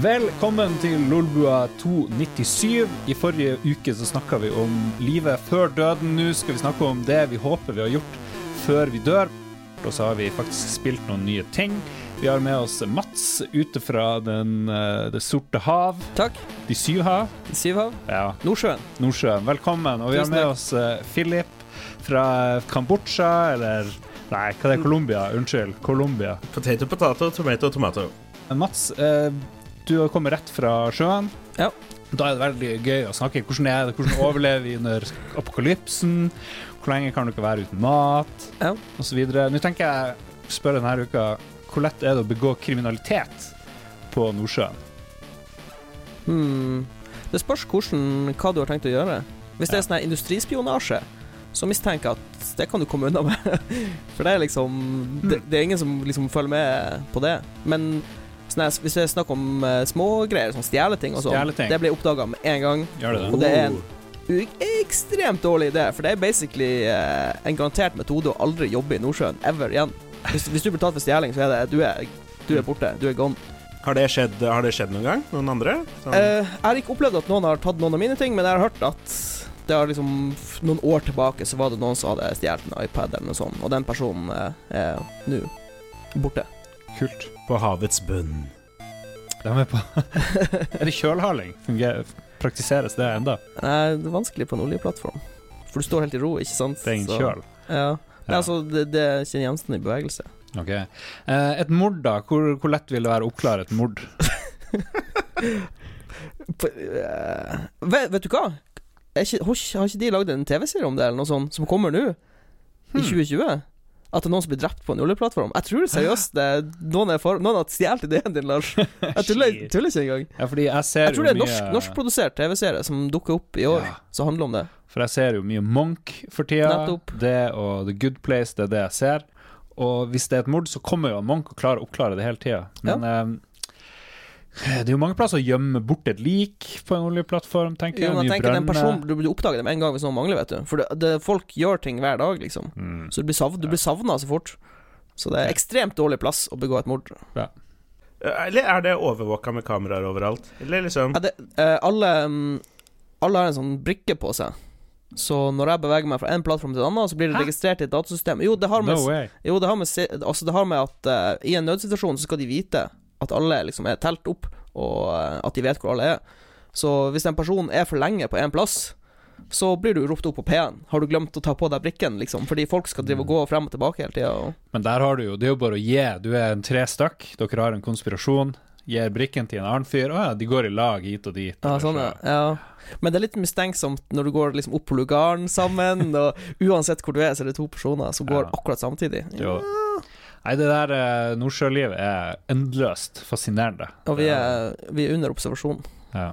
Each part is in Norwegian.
Velkommen til Lolbua 297. I forrige uke så snakka vi om livet før døden. Nå skal vi snakke om det vi håper vi har gjort før vi dør. Og så har vi faktisk spilt noen nye ting. Vi har med oss Mats ute fra den, eh, Det sorte hav. Takk. De syv hav. Syvhav. Ja, Nordsjøen. Nordsjøen. Velkommen. Og vi har med takk. oss eh, Philip fra Kambodsja, eller Nei, hva er det? Colombia? Unnskyld. Colombia. Potato, potato, tomato, tomato. Mats, eh, du har kommet rett fra sjøen. Ja. Da er det veldig gøy å snakke. Hvordan er det? Hvordan overlever vi under apokalypsen? Hvor lenge kan du ikke være uten mat? Ja. Og så videre. Nå tenker jeg å spørre denne uka hvor lett er det å begå kriminalitet på Nordsjøen? Hmm. Det spørs hvordan, hva du har tenkt å gjøre. Hvis det er sånn industrispionasje, så mistenker jeg at det kan du komme unna med. For det er liksom Det, det er ingen som liksom følger med på det. Men sånn her, hvis det er snakk om uh, smågreier, sånn stjeleting og sånn, det blir oppdaga med en gang. Gjør det det? Og det er en ekstremt dårlig idé, for det er basically uh, en garantert metode å aldri jobbe i Nordsjøen ever igjen. Hvis, hvis du blir tatt for stjeling, så er det du er, du er borte. Du er gone. Har det skjedd, har det skjedd noen gang? Noen andre? Sånn. Uh, jeg har ikke opplevd at noen har tatt noen av mine ting, men jeg har hørt at det har liksom Noen år tilbake så var det noen som hadde stjålet en iPad eller noe sånt, og den personen eh, er nå borte. Kult. På havets bunn. De er med på Er det kjølhaling? Fungerer, praktiseres det enda? Nei, det er vanskelig på en oljeplattform. For du står helt i ro, ikke sant? Det er ingen kjøl? Ja. Nei, altså, det, det er ikke en gjenstand i bevegelse. Ok. Eh, et mord, da? Hvor, hvor lett vil det være å oppklare et mord? På, uh, vet, vet du hva? Er ikke, har ikke- de lagd en TV-serie om det, eller noe sånt, som kommer nå? I Hmm. 2020? At det er noen som blir drept på en oljeplattform? Jeg tror seriøst det er noen, er for, noen har stjålet ideen din, Lars. Jeg tuller, tuller ikke engang. Ja, jeg ser Jeg tror det er norsk, mye norskprodusert TV-serie som dukker opp i år, Ja. som handler om det. For jeg ser jo mye Monk for tida. Nettopp. Det og The Good Place, det er det jeg ser. Og hvis det er et mord, så kommer jo Monk og klarer å oppklare det hele tida. Men eh, det er jo mange plasser å gjemme bort et lik på en oljeplattform, tenker Jo, jeg. men jeg tenker den personen, du, oppdager dem en gang hvis noen mangler, vet du. For det, det, folk gjør ting hver dag, liksom. Mm. Så du blir, sav, du blir savna så fort. Så det er ekstremt dårlig plass å begå et mord. Eller er det overvåka med kameraer overalt? Eller liksom Ja, det, eh, alle, mm, alle har en sånn brikke på seg. Så når jeg beveger meg fra en plattform til en annen, så blir det Hæ? registrert i et datasystem. Jo, det har med, No jo, det har med, altså det har med at uh, i en nødsituasjon så skal de vite at alle liksom er telt opp, og eh, at de vet hvor alle er. Så hvis en person er for lenge på én plass, så blir du ropt opp på P1. Har du glemt å ta på deg brikken, liksom? Fordi folk skal drive og gå frem og tilbake hele tida. Og... Men der har du jo Det er jo bare å gi. Du er en tre stykk, dere har en konspirasjon. Gir brikken til en annen fyr. Å ja, de går i lag hit og dit. Ja, sånn, ja. ja. Men det er litt mistenksomt når du går liksom opp på lugaren sammen, og uansett hvor du er, så er det to personer som går Ja. akkurat samtidig. Jo. Nei, det der eh, Nordsjølivet er endeløst fascinerende. Og vi er, vi er under observasjon. Ja.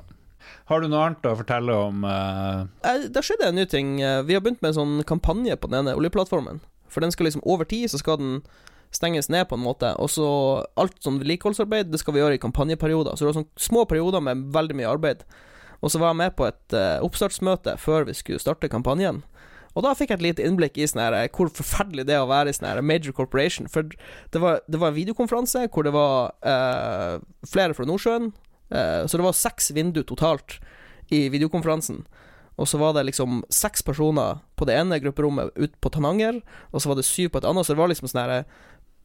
Har du noe annet å fortelle om eh, Eh, Det skjedde en ny ting. Eh, Vi har begynt med en sånn kampanje på den ene oljeplattformen. For den skal liksom over tid så skal den stenges ned på en måte. Og så alt sånn vedlikeholdsarbeid det skal vi gjøre i kampanjeperioder. Så det var sånn små perioder med veldig mye arbeid. Og så var jeg med på et eh, oppstartsmøte før vi skulle starte kampanjen. Og da fikk jeg et lite innblikk i sånn her, eh, hvor forferdelig det er å være i sånn her major corporation. For det var, det var en videokonferanse hvor det var uh, flere fra Nordsjøen. Uh, så det var seks vinduer totalt i videokonferansen. Og så var det liksom seks personer på det ene grupperommet ute på Tananger, og så var det syv på et annet, så det var liksom sånn her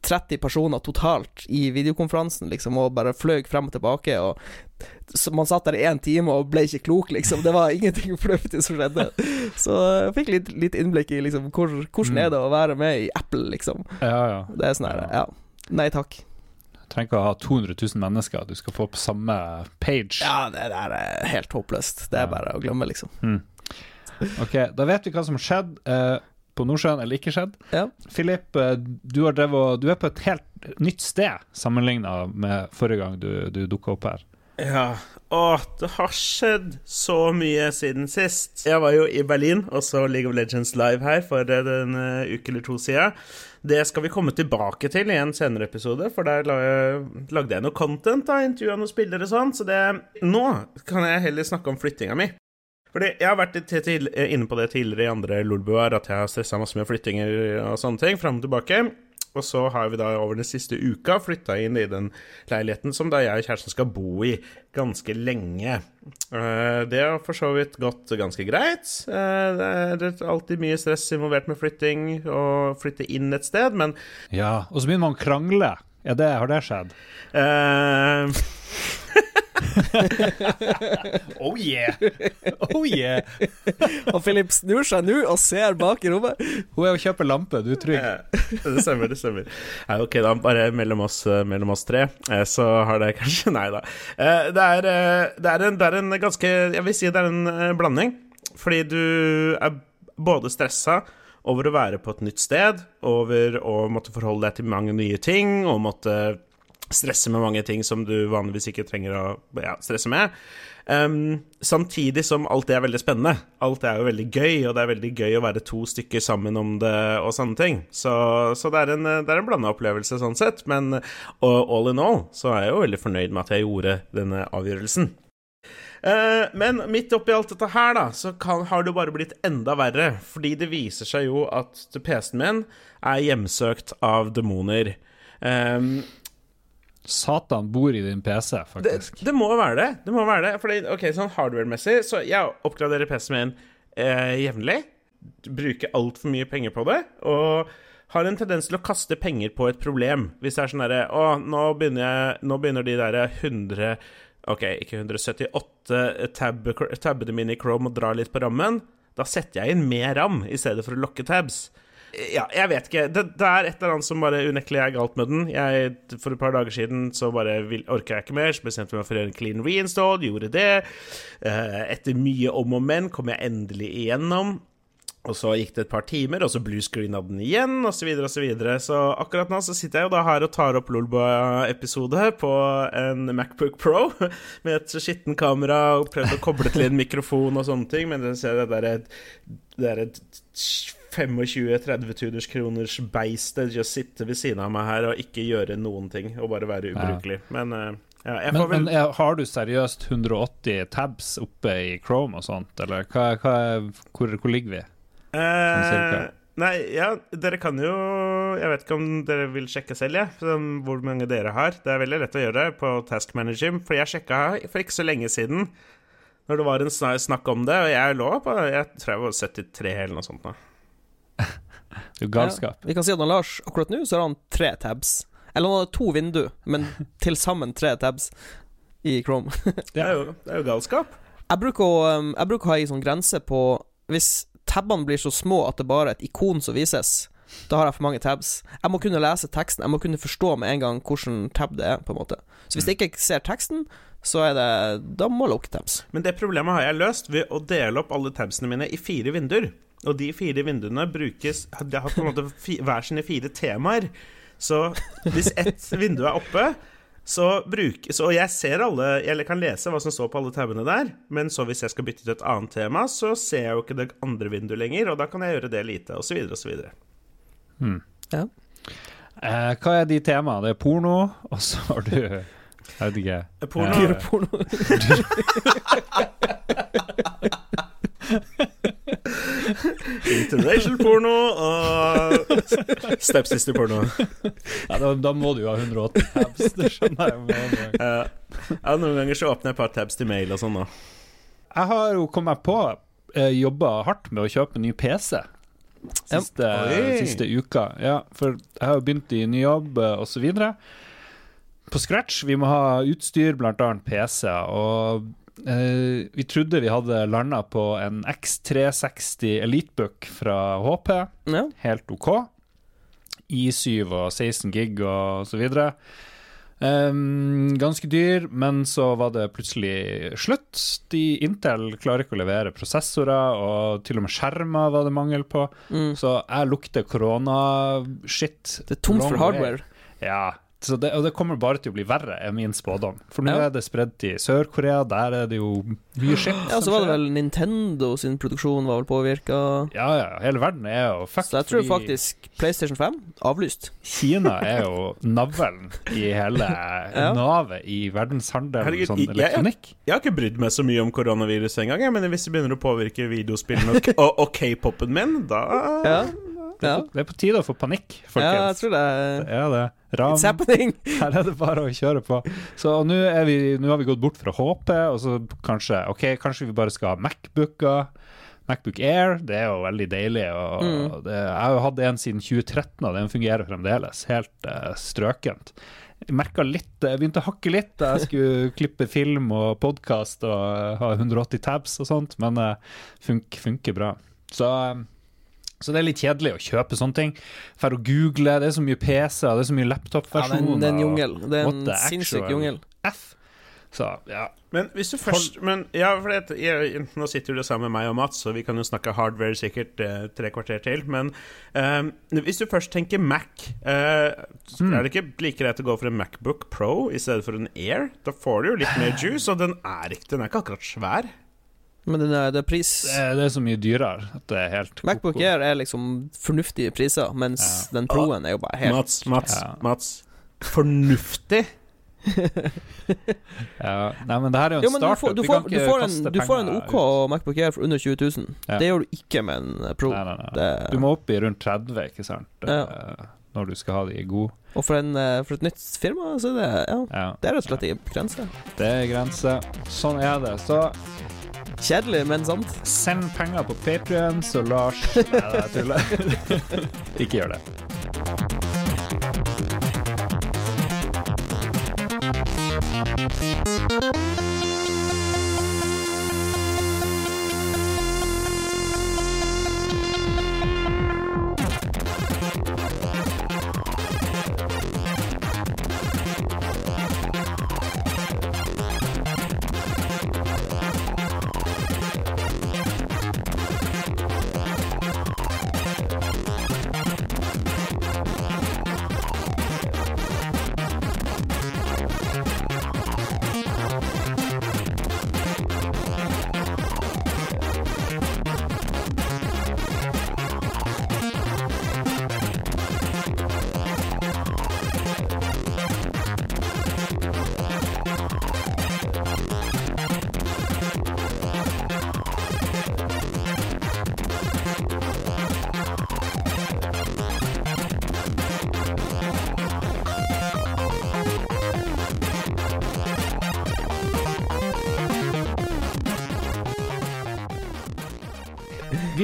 30 personer totalt i videokonferansen, liksom, og bare fløy frem og tilbake, og man satt der i én time og ble ikke klok, liksom. Det var ingenting fornuftig som skjedde. Så jeg fikk litt, litt innblikk i liksom hvor, hvordan er det å være med i Apple, liksom. Ja, ja. Det er sånn her, ja. Nei takk. Du trenger ikke å ha 200 000 mennesker du skal få på samme page. Ja, det der er helt håpløst. Det er bare å glemme, liksom. Mm. Ok, da vet vi hva som har skjedd eh, på Nordsjøen, eller ikke skjedd. Ja. Philip, du, har drevet, du er på et helt nytt sted sammenligna med forrige gang du, du dukka opp her. Ja. Å, det har skjedd så mye siden sist. Jeg var jo i Berlin og så League of Legends live her for en eh, uke eller to siden. Det skal vi komme tilbake til i en senere episode, for der lagde jeg noe content, da, intervjua noen spillere og sånn, så det Nå kan jeg heller snakke om flyttinga mi. Fordi Jeg har vært til, inne på det tidligere i andre lolbuer, at jeg har stressa masse med flyttinger og sånne ting, fram og tilbake. Og så har vi da over den siste uka flytta inn i den leiligheten som da jeg og kjæresten skal bo i ganske lenge. Eh, det har for så vidt gått ganske greit. Eh, det er alltid mye stress involvert med flytting og flytte inn et sted, men Ja, og så begynner man å krangle. Er det, har det skjedd? eh, Oh yeah! Oh yeah! Og Philip snur seg nå og ser bak i rommet. Hun er og kjøper lampe, du er trygg. Det stemmer, det stemmer. Nei, ok, da, bare mellom oss, eh, mellom oss tre, eh, så har det kanskje Nei da. Eh, Det er, det, er en, det er en ganske Jeg vil si det er en blanding. Fordi du er både stressa over å være på et nytt sted, over å måtte forholde deg til mange nye ting, og måtte stresse med mange ting som du vanligvis ikke trenger å ja, stresse med. Um, samtidig som alt det er veldig spennende. Alt det er jo veldig gøy, og det er veldig gøy å være to stykker sammen om det og sånne ting. Så, så det er en, det en blanda opplevelse sånn sett. Men all in all så er jeg jo veldig fornøyd med at jeg gjorde denne avgjørelsen. Eh, men midt oppi alt dette her, da, så kan, har det jo bare blitt enda verre. Fordi det viser seg jo at PC-en min er hjemsøkt av demoner. Ehm, Satan bor i din PC, faktisk. det må være det. Det må være det. Fordi, ok, sånn hardware-messig Så jeg oppgraderer PC-en min eh, jevnlig. Bruker altfor mye penger på det. Og har en tendens til å kaste penger på et problem. Hvis det er sånn derre Å, nå begynner, jeg, nå begynner de derre 100 Ok, ikke 178 tab, tabbene mine i Chrome og drar litt på rammen. Da setter jeg inn mer ram i stedet for å lokke tabs. Ja, jeg vet ikke. Det, det er et eller annet som bare unektelig er galt med den. Jeg, for et par dager siden så bare orka jeg ikke mer, så bestemte jeg meg for å gjøre en clean reinstall, gjorde det. Eh, Etter mye om og men kom jeg endelig igjennom. Og så gikk det et par timer, og så bluescreena den igjen, osv., så, videre, og så, videre. så akkurat nå så sitter jeg jo da her og tar opp Lolba-episode på en Macbook Pro med et skitten kamera og prøvd å koble til en mikrofon og sånne ting, men det ser det der er- det er et 25-30 tuders kroners beistet å sitte ved siden av meg her og ikke gjøre noen ting, og bare være ubrukelig. Men eh, ja, jeg Men, vel men er, har du seriøst 180 tabs oppe i Chrome og sånt, eller hva, hva, hvor, hvor ligger vi? Eh, nei, ja, dere kan jo Jeg vet ikke om dere vil sjekke selv, jeg. ja, hvor mange dere har. Det er veldig lett å gjøre det på Task Manager. For jeg sjekka for ikke så lenge siden, når det var en snakk om det, og jeg lå på Jeg tror jeg var 73 eller noe sånt nå. Det er jo galskap. Ja, vi kan si at han Lars akkurat nå så har han tre tabs. Eller han har to vindu, men til sammen tre tabs i Chrome. Det, er jo, det er jo galskap. Jeg bruker å, um, jeg bruker å ha en sånn grense på Hvis tabene blir så små at det bare er et ikon som vises, da har jeg for mange tabs. Jeg må kunne lese teksten, jeg må kunne forstå med en gang hvilken tab det er, på en måte. Så hvis jeg ikke ser teksten, så er det Da må jeg lukke tabs. Men det problemet har jeg løst ved å dele opp alle tabsene mine i fire vinduer. Og de fire vinduene brukes De har på en måte fi, hver sine fire temaer. Så hvis ett vindu er oppe, så brukes Og jeg ser alle Eller kan lese hva som står på alle tabene der, men så hvis jeg skal bytte til et annet tema, så ser jeg jo ikke det andre vinduet lenger, og da kan jeg gjøre det lite, osv., osv. Ja. Eh, hva er de temaene? Det er porno, og så har du Jeg vet ikke. Porno. Eh, Dyreporno. Interracial porno og stepsister-porno. ja, da, da må du jo ha 180 tabs, det skjønner jeg Uh. Ja, ja, noen ganger så åpner jeg et par tabs til mail og sånn, da. Jeg har jo kommet på uh, jobba hardt med å kjøpe en ny PC. Siste, Oi. siste uka. Ja, for jeg har jo begynt i ny jobb osv. så videre. På scratch. Vi må ha utstyr, annet PC. Og eh, vi trodde vi hadde landa på en X360 Elitebook fra HP. Ja. Helt OK. I7 og 16 gig og så videre. Um, ganske dyr, men så var det plutselig slutt. De Intel klarer ikke å levere prosessorer, og til og med skjermer var det mangel på. Mm. Så jeg lukter korona-shit. Det er tomt for hardware. Ja, så det, og det kommer bare til å bli verre, er min spådom. For nå Ja. er det spredd til Sør-Korea, der er det jo mye shit. Ja, og så var det vel Nintendo sin produksjon var vel påvirka. Ja, ja, hele verden er jo fucked. Så jeg tror faktisk PlayStation 5 avlyst. Kina er jo navlen i hele navet i verdenshandel Herregud, sånn jeg- jeg- Jeg har ikke brydd meg så mye om koronaviruset engang, men hvis det begynner å påvirke videospillene og, og, og k-popen min, da Ja. Det er, Ja. på, det er på tide å få panikk, Ja, jeg tror det det er det. Ram, It's happening! her er det bare å kjøre på. Så nå har vi gått bort fra HP, og så kanskje Ok, kanskje vi bare skal ha Macbooker. Macbook Air, det er jo veldig deilig. Og Mm. det, jeg har jo hatt en siden 2013, og den fungerer fremdeles. Helt uh, strøkent. Jeg merka litt Jeg begynte å hakke litt da jeg skulle klippe film og podkast og eh, ha 180 tabs og sånt, men det fun funker bra. Så eh, så det er litt kjedelig å kjøpe sånne ting. For å google, det er så mye PC-er, det er så mye Ja, er laptop-versjoner. en, det er en jungel. Det er en sinnssyk jungel. F. Så ja. Men hvis du først Men ja, for det, jeg, Nå sitter du sammen med meg og Mats, så vi kan jo snakke hardware sikkert eh, tre kvarter til. Men eh, hvis du først tenker Mac, eh, Mm. er det ikke like greit å gå for en Macbook Pro i stedet for en Air? Da får du jo litt mer juice, og den er ikke, den er ikke akkurat svær. Men den er, det er pris Det er, det er så mye dyrere at det er helt Macbook. Air er liksom fornuftige priser, mens Ja. den Proen er jo bare helt Mats, Mats, Ja. Mats. Fornuftig? Ja. Nei, men det her er jo en Jo, startup. du får, du Vi får, du får, en, kaste du får en OK ut. Macbook Air for under 20 000. Ja. Det gjør du ikke med en Pro. Nei, nei, nei. Det, Du må opp i rundt 30, ikke sant? Ja. Eh, Når du skal ha de gode. og for, en, eh, for et nytt firma, så er det Ja, Ja. det er rett og slett ikke grense. Det er grense. Sånn er det. Så Kjedelig, men sant. send penger på Patrion, så Lars Nei, jeg tuller. ikke gjør det.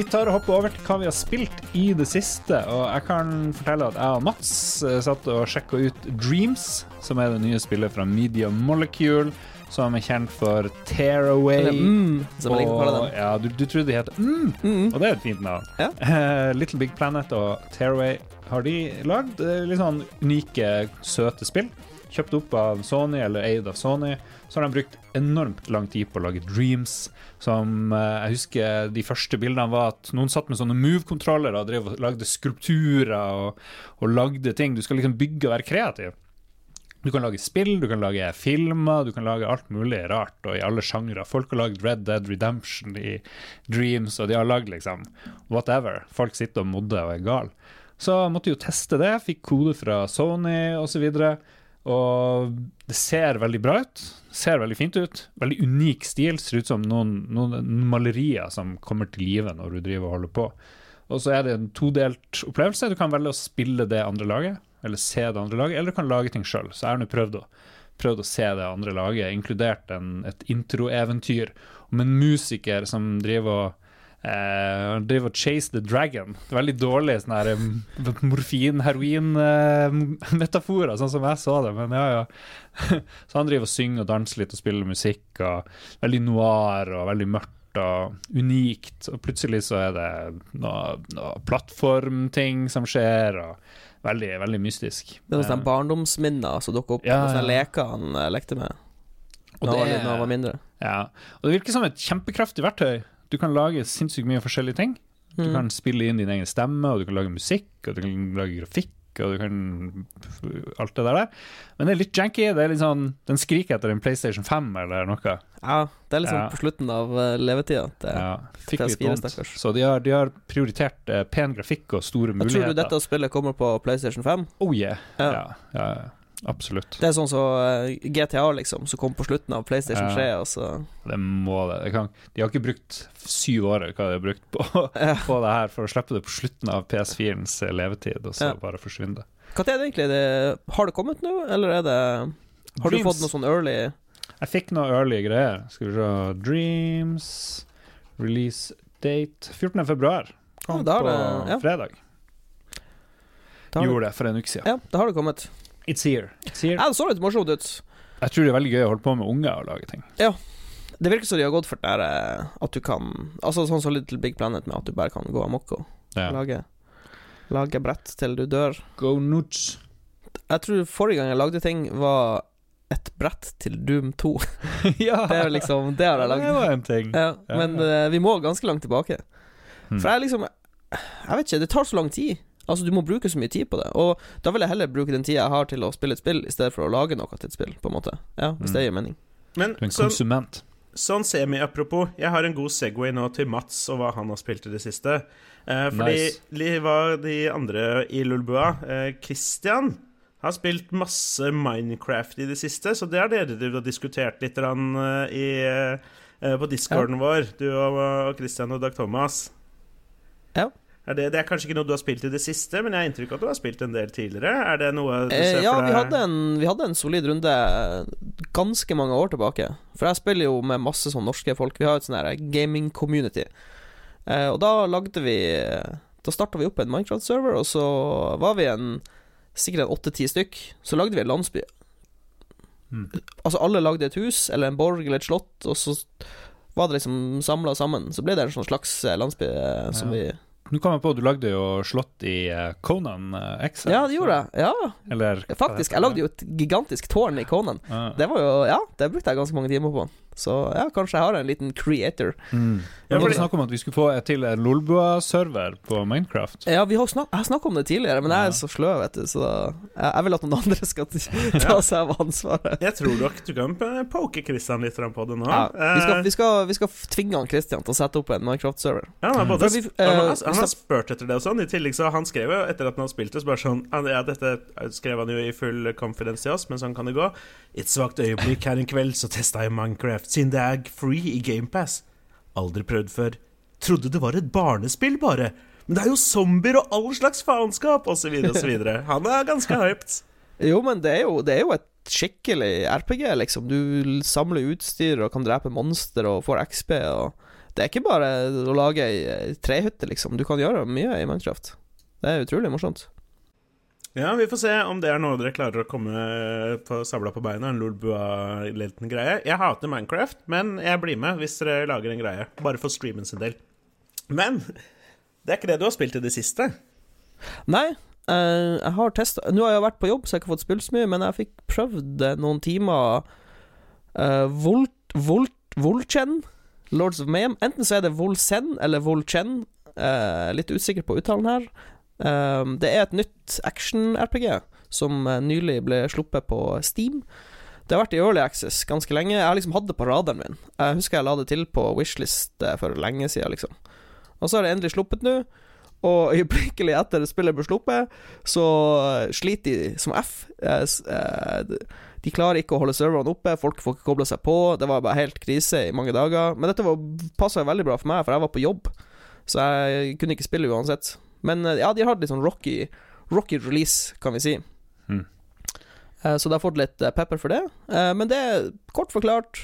Vi tar og hopper over til hva vi har spilt i det siste. Og jeg kan fortelle at jeg og Mats eh, satt og sjekka ut Dreams, som er det nye spillet fra Media Molecule, som er kjent for Tearaway. Mm, og, ja, du, du trodde de heter mm, Mm. og det er et fint navn. Ja. Eh, Little Big Planet og Tearaway har de lagd eh, litt sånn unike, søte spill. Kjøpt opp av Sony, eller eid av Sony. Så har de brukt enormt lang tid på å lage Dreams. Som eh, jeg husker de første bildene var at noen satt med sånne move-kontrollere og drev og lagde skulpturer og, og lagde ting. Du skal liksom bygge og være kreativ. Du kan lage spill, du kan lage filmer, du kan lage alt mulig rart, og i alle sjangre. Folk har lagd Red Dead Redemption i Dreams, og de har lagd liksom whatever. Folk sitter og modder og er gale. Så måtte jo teste det, fikk kode fra Sony osv. Og det ser veldig bra ut. Ser veldig fint ut. Veldig unik stil. Ser ut som noen, noen malerier som kommer til live når du driver og holder på. Og så er det en todelt opplevelse. Du kan velge å spille det andre laget, eller se det andre laget, eller du kan lage ting sjøl. Så jeg har nå prøvd prøvd å se det andre laget, inkludert en, et introeventyr om en musiker som driver og Eh, han driver og chase the dragon. Det er veldig dårlig sånn her morfin-heroin-metaforer, sånn som jeg så det, men ja, ja. så han driver og synger og danser litt og spiller musikk, og veldig noir og veldig mørkt og unikt, og plutselig så er det noe, noe plattformting som skjer, og veldig, veldig mystisk. Det er sånne Eh, barndomsminner som dukker opp. Ja, ja. sånne leker han eh, lekte med Og det- når han var mindre. Ja, og det virker som et kjempekraftig verktøy. Du kan lage sinnssykt mye forskjellige ting. Du Mm. kan spille inn din egen stemme, og du kan lage musikk, og du kan lage grafikk, og du kan alt det der. Men det er litt janky. Det er litt sånn, Den skriker etter en PlayStation 5 eller noe. Ja, det er liksom Ja. på slutten av eh, levetida. Det, Ja, fikk litt PS4 vondt. Så de har, de har prioritert eh, pen grafikk og store Jeg tror du dette spillet kommer på PlayStation 5? Oh yeah. Ja. Ja. Ja, Absolutt. Det er sånn som eh, GTA, liksom, som kom på slutten av PlayStation 3, Ja, altså. Det må det. det kan, de har ikke brukt syv år hva de har brukt på, Ja. på det her for å slippe det på slutten av PS4-ens levetid, og så Ja. bare forsvinne det. Hva er det egentlig? Det, har det kommet nå, eller er det Har du fått noe sånn early Jeg fikk noe early greier. Skal vi se Dreams Release date 14. februar. Kom Ja, på det- ja. fredag. Gjorde det for en uke siden. Ja, da har det kommet. It's here. It's here. Ja, det så litt morsomt ut. Jeg tror det er veldig gøy å holde på med unger og lage ting. Ja. Det virker som de har gått for det der eh, at du kan Altså sånn som Little Big Planet, med at du bare kan gå amok og Ja. lage, lage brett til du dør. Go nuts. Jeg tror forrige gang jeg lagde ting, var et brett til Doom 2. ja, Det er liksom Det har jeg det var en ting. Ja, Ja, men ja. eh, vi må ganske langt tilbake. Hmm. For jeg liksom Jeg vet ikke, det tar så lang tid. Altså Du må bruke så mye tid på det. Og da vil jeg heller bruke den tida jeg har til å spille et spill, i stedet for å lage noe til et spill, på en måte. Ja, Hvis Mm. det gir mening. Men Du er en sånn, konsument. sånn semi-apropos, jeg har en god Segway nå til Mats og hva han har spilt i det siste. Eh, fordi Nice. hva de andre i Lulbua eh, Christian har spilt masse Minecraft i det siste, så det har dere du har diskutert litt eh, i, eh, på discorden vår, du og, og Christian og Dag Thomas. Ja. Det, det er kanskje ikke noe du har spilt i det siste, men jeg har inntrykk av at du har spilt en del tidligere. Er det noe du ser Eh, ja, for vi deg? hadde, en, vi hadde en solid runde eh, ganske mange år tilbake. For jeg spiller jo med masse sånn norske folk. Vi har et sånn her gaming-community. Eh, og da lagde vi Da starta vi opp en Minecraft-server, og så var vi en sikkert en åtte-ti stykk. Så lagde vi en landsby. Mm. Altså alle lagde et hus eller en borg eller et slott, og så var det liksom samla sammen. Så ble det en sånn slags eh, landsby eh, som Ja. vi Nå kom jeg på, du lagde jo slott i eh, Conan eh, X. Ja, det gjorde jeg. Ja, Eller faktisk. Jeg lagde jo et gigantisk tårn i Conan. Ja. Det var jo Ja, det brukte jeg ganske mange timer på. Så ja, kanskje jeg har en liten creator. mm. Ja, Det var snakk om at vi skulle få til en Lolbua-server på Minecraft. Ja, vi har snak jeg har snakka om det tidligere, men jeg er så sløv, vet du, så jeg, jeg vil at noen andre skal ta seg av ansvaret. Jeg tror nok du kan poke Christian litt på det nå. Ja, vi, skal, Eh, vi, skal, vi skal tvinge han Christian til å sette opp en Minecraft-server. Ja, han er både, For vi- han, har, eh, han har spurt etter det og sånn. I tillegg så Han skrev jo etter at han spilte, så bare sånn Ja, dette skrev han jo i full confidence til oss, men sånn kan det gå. I et svakt øyeblikk her en kveld så testa jeg Minecraft, siden det er free i GamePass. Aldri prøvd før. Trodde det var et barnespill, bare. Men det er jo zombier og all slags faenskap, osv., osv. Han er ganske hyped. Jo, men det er jo, det er jo et skikkelig RPG, liksom. Du samler utstyr og kan drepe monster og får XP og Det er ikke bare å lage ei trehytte, liksom. Du kan gjøre mye i Minecraft. Det er utrolig morsomt. Ja, vi får se om det er noe dere klarer å komme på sabla på beina. En lolbua-liten greie. Jeg hater Minecraft, men jeg blir med hvis dere lager en greie. Bare for streamen sin del. Men det er ikke det du har spilt i det siste. Nei, Uh, jeg har testa Nå har jeg vært på jobb, så jeg har ikke fått spilt så mye, men jeg fikk prøvd noen timer uh, Volt... Volt... Volchen? Lords of Mayhem. Enten så er det Volsen eller Volchen. Uh, litt usikker på uttalen her. Uh, det er et nytt action-RPG som eh, nylig ble sluppet på Steam. Det har vært i Early Access ganske lenge. Jeg har liksom hatt det på radaren min. Jeg husker jeg la det til på Wishlist eh, for lenge siden, liksom. Og så er det endelig sluppet nå. Og øyeblikkelig etter spillet ble sluppet, så eh, sliter de som F. Eh, eh, de- De klarer ikke å holde serverne oppe, folk får ikke kobla seg på. Det var bare helt krise i mange dager. Men dette passa veldig bra for meg, for jeg var på jobb. Så jeg kunne ikke spille uansett. Men eh, ja, de har hatt litt sånn rocky, rocky release, kan vi si. Mm. Så det har fått litt eh, pepper for det. Men det, kort forklart,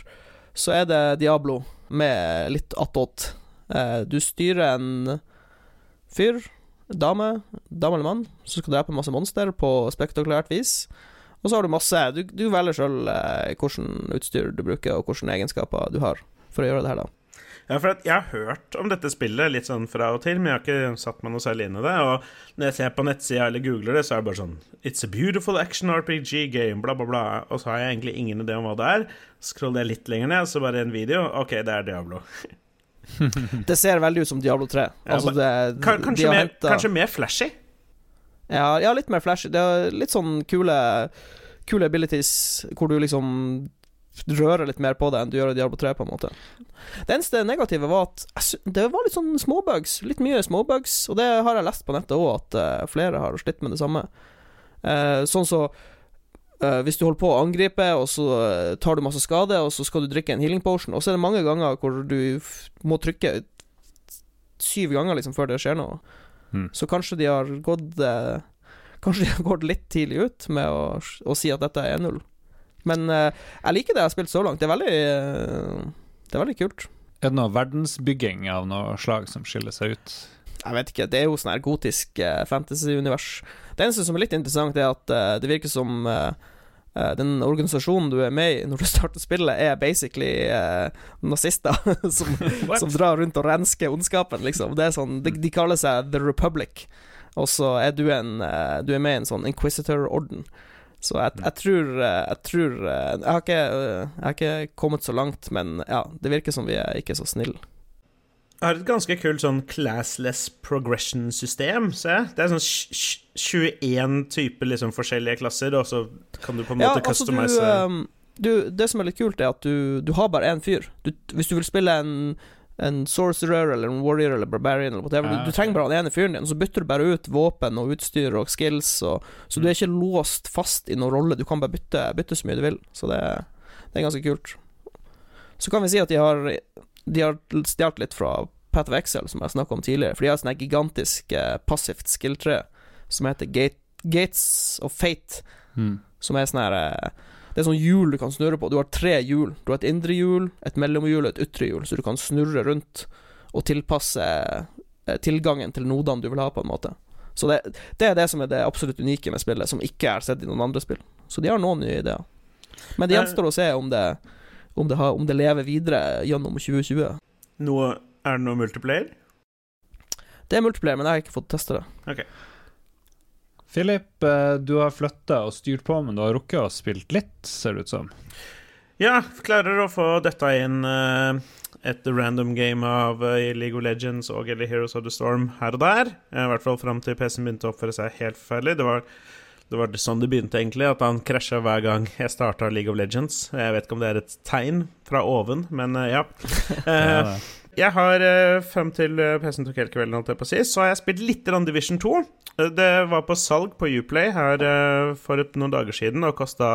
så er det Diablo med litt attåt. Du styrer en fyr, dame, dame eller mann, som skal drepe masse monster på spektakulært vis. Og så har du masse Du, du velger sjøl eh, hvilket utstyr du bruker, og hvilke egenskaper du har for å gjøre det her, da. Ja, for Jeg har hørt om dette spillet litt sånn fra og til, men jeg har ikke satt meg noe særlig inn i det. Og når jeg ser på nettsida eller googler det, så er det bare sånn It's a beautiful action RPG game, bla, bla, bla. Og så har jeg egentlig ingen idé om hva det er. Scroller jeg litt lenger ned, så bare en video. OK, det er Diablo. Det ser veldig ut som Diablo 3. Altså, det, de kanskje, mer, kanskje mer flashy? Ja, ja, litt mer flash. Det er litt sånn kule Kule abilities hvor du liksom rører litt mer på det enn du gjør i Diablo 3, på en måte. Det eneste negative var at det var litt sånn småbugs. Litt mye småbugs, og det har jeg lest på nettet òg, at eh, flere har slitt med det samme. Eh, sånn så Uh, hvis du holder på å angripe, og så uh, tar du masse skade, og så skal du drikke en healing potion, og så er det mange ganger hvor du må trykke syv ganger liksom før det skjer noe. Mm. Så kanskje de har gått eh, Kanskje de har gått litt tidlig ut med å, å si at dette er 1-0. Men eh, jeg liker det jeg har spilt så langt. Det er veldig eh, Det er veldig kult. Er det noe verdensbygging av noe slag som skiller seg ut? Jeg vet ikke, det er jo sånn her gotisk eh, fantasy-univers. Det eneste som er litt interessant, er at eh, det virker som eh, eh, den organisasjonen du er med i når du starter spillet, er basically uh, nazister som, som drar rundt og rensker ondskapen, liksom. Det sånn, de, de kaller seg The Republic, og så er du en uh, Du er med i en sånn Inquisitor-orden. Så jeg, jeg tror eh, Jeg tror eh, jeg, har ikke, eh, jeg har ikke kommet så langt, men ja, det virker som vi er ikke så snille. Har et ganske kult sånn classless progression-system, se. Det er sånn tj- tj- 21 typer liksom forskjellige klasser, og så kan du på en måte altså, customize du, um, du, Det som er litt kult, er at du, du har bare én fyr. Du, hvis du vil spille en, en sorcerer eller en warrior eller barbarian eller whatever, du, du trenger bare den ene fyren din, og så bytter du bare ut våpen og utstyr og skills, og, så du er ikke låst fast i noen rolle. Du kan bare bytte, bytte så mye du vil. Så det, det er ganske kult. Så kan vi si at de har De har stjålet litt fra Path of Excel, som jeg snakka om tidligere, for de har et sånt gigantisk eh, passivt skill-tre som heter Gate, Gates of Fate Mm. som er sånn her eh, Det er sånn hjul du kan snurre på. Du har tre hjul. Du har et indre hjul, et mellomhjul og et ytre hjul, så du kan snurre rundt og tilpasse eh, tilgangen til nodene du vil ha, på en måte. Så det, det er det som er det absolutt unike med spillet, som ikke er sett i noen andre spill. Så de har noen nye ideer. Men det Eh. gjenstår å se om det, om det, har, om det lever videre gjennom 2020. noe Er det noe multiplayer? Det er multiplayer, men jeg har ikke fått teste det. Philip, eh, du har flytta og styrt på, men du har rukket å spilt litt, ser det ut som. Ja, klarer å få dette inn eh, et random game av eh, League of Legends og eller Heroes of the Storm her og der. I hvert fall fram til PC-en begynte å oppføre seg helt forferdelig. Det var, det var sånn det begynte, egentlig. At han krasja hver gang jeg starta League of Legends. Jeg vet ikke om det er et tegn fra oven, men eh, ja. Eh, jeg har uh, frem til PC-en tok helt kvelden, holdt jeg på å si, så har jeg spilt litt Division 2. Det var på salg på Uplay her eh, for noen dager siden og kosta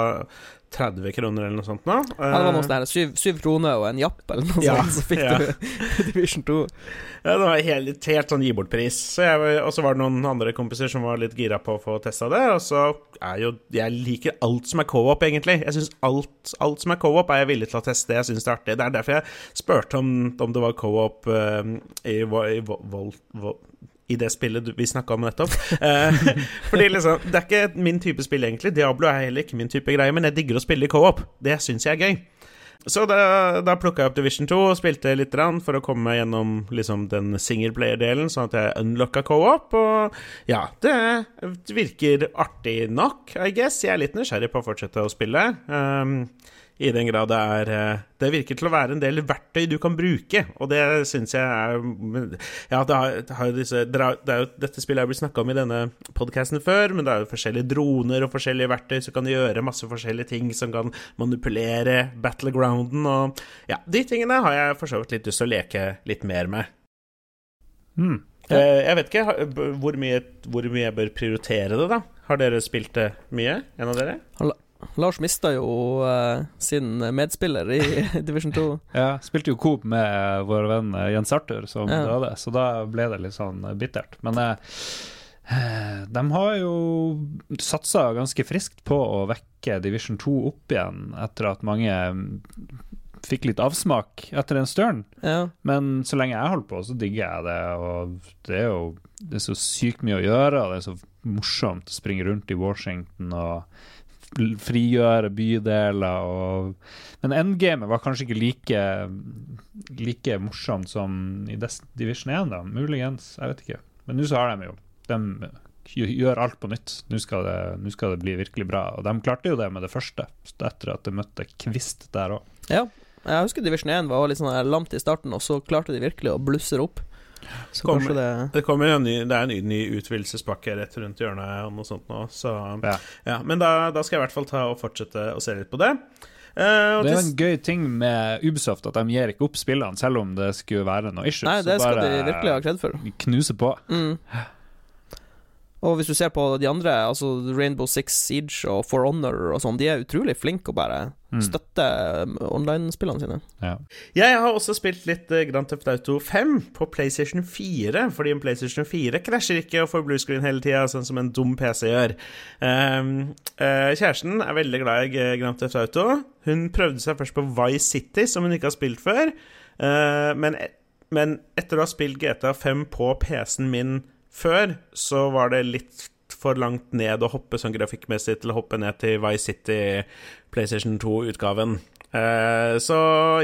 30 kroner eller noe sånt nå. Ja, det var noe sånt syv, syv kroner og en japp eller noe Ja, sånt, så fikk ja. du Division 2. Ja, det var helt, helt sånn gi bort-pris. Så Og så var det noen andre kompiser som var litt gira på å få testa det. Og så er jo Jeg liker alt som er co-op, egentlig. Jeg synes alt, alt som er co-op, er jeg villig til å teste. Jeg syns det er artig. Det er derfor jeg spurte om, om det var co-op uh, i, i, i, Volt... vol- vo- i det spillet vi snakka om nettopp. Eh, fordi liksom, Det er ikke min type spill, egentlig. Diablo er heller ikke min type greie, men jeg digger å spille i co-op. Det syns jeg er gøy. Så da, da plukka jeg opp Division 2 og spilte litt for å komme meg gjennom liksom, den singleplayer-delen, sånn at jeg unlocka co-op. Og ja, det virker artig nok, I guess. Jeg er litt nysgjerrig på å fortsette å spille. Um, I den grad det er eh, Det virker til å være en del verktøy du kan bruke, og det syns jeg er Ja, det har, det har disse det er jo, Dette spillet har blitt snakka om i denne podkasten før, men det er jo forskjellige droner og forskjellige verktøy som kan gjøre masse forskjellige ting, som kan manipulere battlegrounden og Ja, de tingene har jeg for så vidt litt lyst til å leke litt mer med. Mm. Jeg vet ikke hvor mye, hvor mye jeg bør prioritere det, da. Har dere spilt det mye, en av dere? Lars mista jo uh, sin medspiller i Division 2. Ja, spilte jo Coop med vår venn eh, Jens Arthur, som Ja. døde, så da ble det litt sånn eh, bittert. Men eh, de har jo satsa ganske friskt på å vekke Division 2 opp igjen, etter at mange mm, fikk litt avsmak etter en stund. Ja. Men så lenge jeg holder på, så digger jeg det. Og det er jo det er så sykt mye å gjøre, og det er så morsomt å springe rundt i Washington og frigjøre bydeler og Men endgamet var kanskje ikke like like morsomt som i Division 1, da. Muligens. Jeg vet ikke. Men nå så har de jo De gjør alt på nytt. Nå skal, det, skal det bli virkelig bra. Og de klarte jo det med det første, etter at de møtte Kvist der òg. ja. Jeg husker Division 1 var litt sånn lamt i starten, og så klarte de virkelig å blusse opp. Så Kommer- kanskje det Det kommer en ny, det er en ny, ny utvidelsespakke rett rundt hjørnet og noe sånt nå, så Ja. ja. Men da, da skal jeg i hvert fall ta og fortsette å se litt på det. Uh, Det er en gøy ting med Ubisoft at de gir ikke opp spillene, selv om det skulle være noe issues. Nei, det skal bare de virkelig ha kred for. Knuse på. Mm. Og hvis du ser på de andre, altså Rainbow Six Siege og For Honor og sånn, de er utrolig flinke å bare Mm. støtte mm. online-spillene sine. Ja. Jeg har også spilt litt eh, Grand Theft Auto 5 på PlayStation 4, fordi en PlayStation 4 krasjer ikke og får bluescreen hele tida, sånn som en dum PC gjør. Ehm, eh, kjæresten er veldig glad i eh, Grand Theft Auto. Hun prøvde seg først på Vice City, som hun ikke har spilt før, Eh, men, men etter å ha spilt GTA 5 på PC-en min før, så var det litt for langt ned å hoppe sånn grafikkmessig til å hoppe ned til Vice City PlayStation 2-utgaven. Eh, så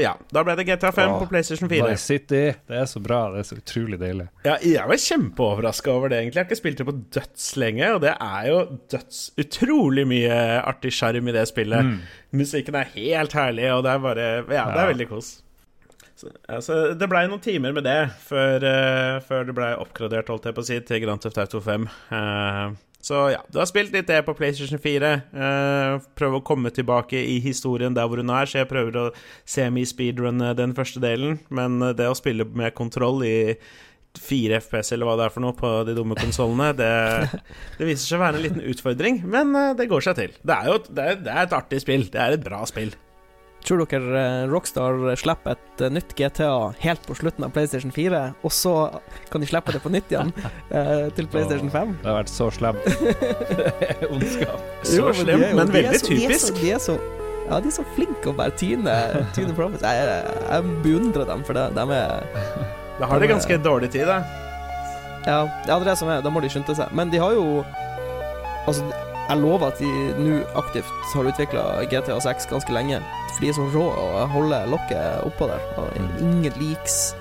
ja, da ble det GTA 5 Åh, på PlayStation 4. Vice City, det er så bra. Det er så utrolig deilig. Ja, jeg var kjempeoverraska over det, egentlig. Jeg har ikke spilt det på døds lenge, og det er jo døds utrolig mye artig sjarm i det spillet. Musikken er helt herlig, og det er bare Ja, det er Ja. veldig kos. Så, altså, det blei noen timer med det før, uh, før det blei oppgradert, holdt jeg på å si, til Grand Theft Auto 5. Uh, så ja, du har spilt litt det på PlayStation 4. Uh, prøve å komme tilbake i historien der hvor hun er, så jeg prøver å semi-speedrunne den første delen. Men eh, det å spille med kontroll i 4 FPS eller hva det er for noe på de dumme konsollene, det, det viser seg å være en liten utfordring, men eh, det går seg til. Det er jo det er, det er et artig spill. Det er et bra spill. Tror dere eh, Rockstar slipper et eh, nytt GTA helt på slutten av PlayStation 4, og så kan de slippe det på nytt igjen eh, til PlayStation 5? Det har vært så er ondskap. Så Jo, slem, er jo- men er veldig så- de er så- typisk. De er så ja, de er så flinke å bare tyne, tyne Promise. Jeg, jeg, jeg beundrer dem for det. De er Da har de ganske dårlig tid, da. Ja, ja, det er det som er. Da må de skynde seg. Men de har jo Altså, jeg lover at de nå aktivt har utvikla GTA 6 ganske lenge. For de er så rå og jeg holder lokket oppå der. Og Mm. ingen leaks.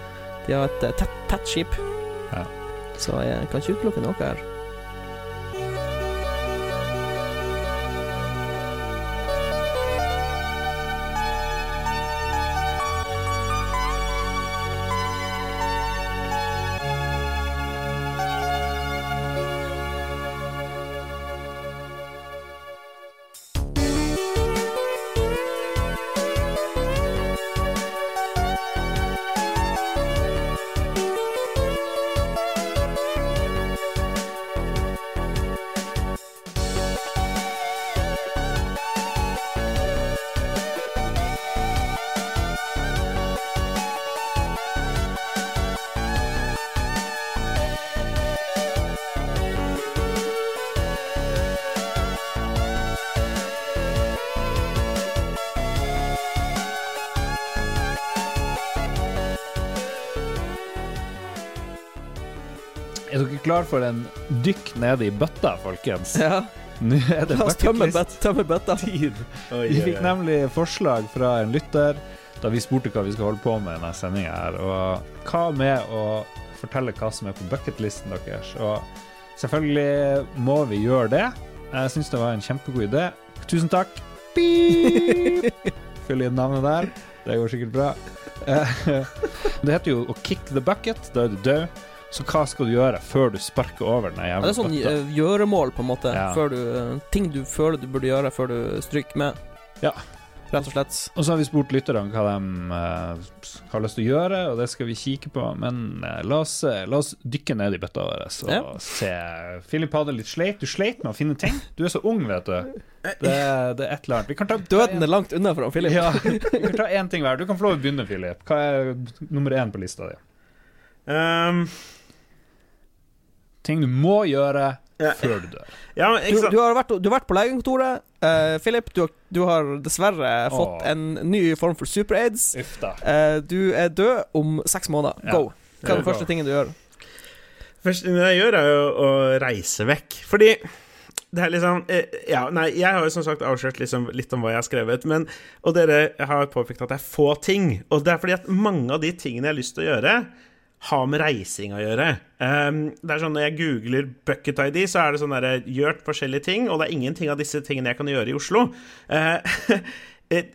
De har et eh, tett, tett skip. Ja. Så jeg kan ikke utelukke noe her. Klar for en dykk nede i bøtta, folkens? Ja, Nå er det La oss tømme, bøt, tømme bøtta. tid. Vi fikk nemlig forslag fra en lytter da vi spurte hva vi skal holde på med i denne sendinga her. Og hva med å fortelle hva som er på bucketlisten deres? Og selvfølgelig må vi gjøre det. Jeg syns det var en kjempegod idé. Tusen takk. Beep. Fyll inn navnet der. Det går sikkert bra. Eh, Det heter jo å kick the bucket. Da er du død. Så hva skal du gjøre før du sparker over den Ja, det er sånn eh, gjøremål, på en måte. Ja. Du, eh, ting du føler du burde gjøre før du stryker med. Ja. Rett og slett. Og så har vi spurt lytterne hva de uh, har lyst til å gjøre, og det skal vi kikke på. Men uh, la, oss, eh, la oss dykke ned i bøtta vår og Ja. se. Philip hadde litt sleit. Du sleit med å finne ting. Du er så ung, vet du. Det, det er et eller annet. Vi kan ta Døden er langt unna for han Philip. Ja, vi kan ta én ting hver. Du kan få lov å begynne, Philip. Hva er nummer én på lista di? Um, Ting du må gjøre Ja. før du dør. ja, men Du, ikke sant du, har vært, du har vært på legekontoret. Uh, Philip, du, har- du har dessverre fått en ny form for super-aids. Uh. Eh, du er død om seks måneder. Ja. Go. Hva er den første tingen du gjør? første jeg gjør, er jo å reise vekk. Fordi det er liksom eh, Ja, nei, jeg har jo som sagt avslørt liksom litt om hva jeg har skrevet, men Og dere har påpekt at det er få ting. Og det er fordi at mange av de tingene jeg har lyst til å gjøre, har med reising å gjøre. Um, det er sånn Når jeg googler Bucket ID, så er det sånn derre Gjort forskjellige ting, og det er ingenting av disse tingene jeg kan gjøre i Oslo. Eh,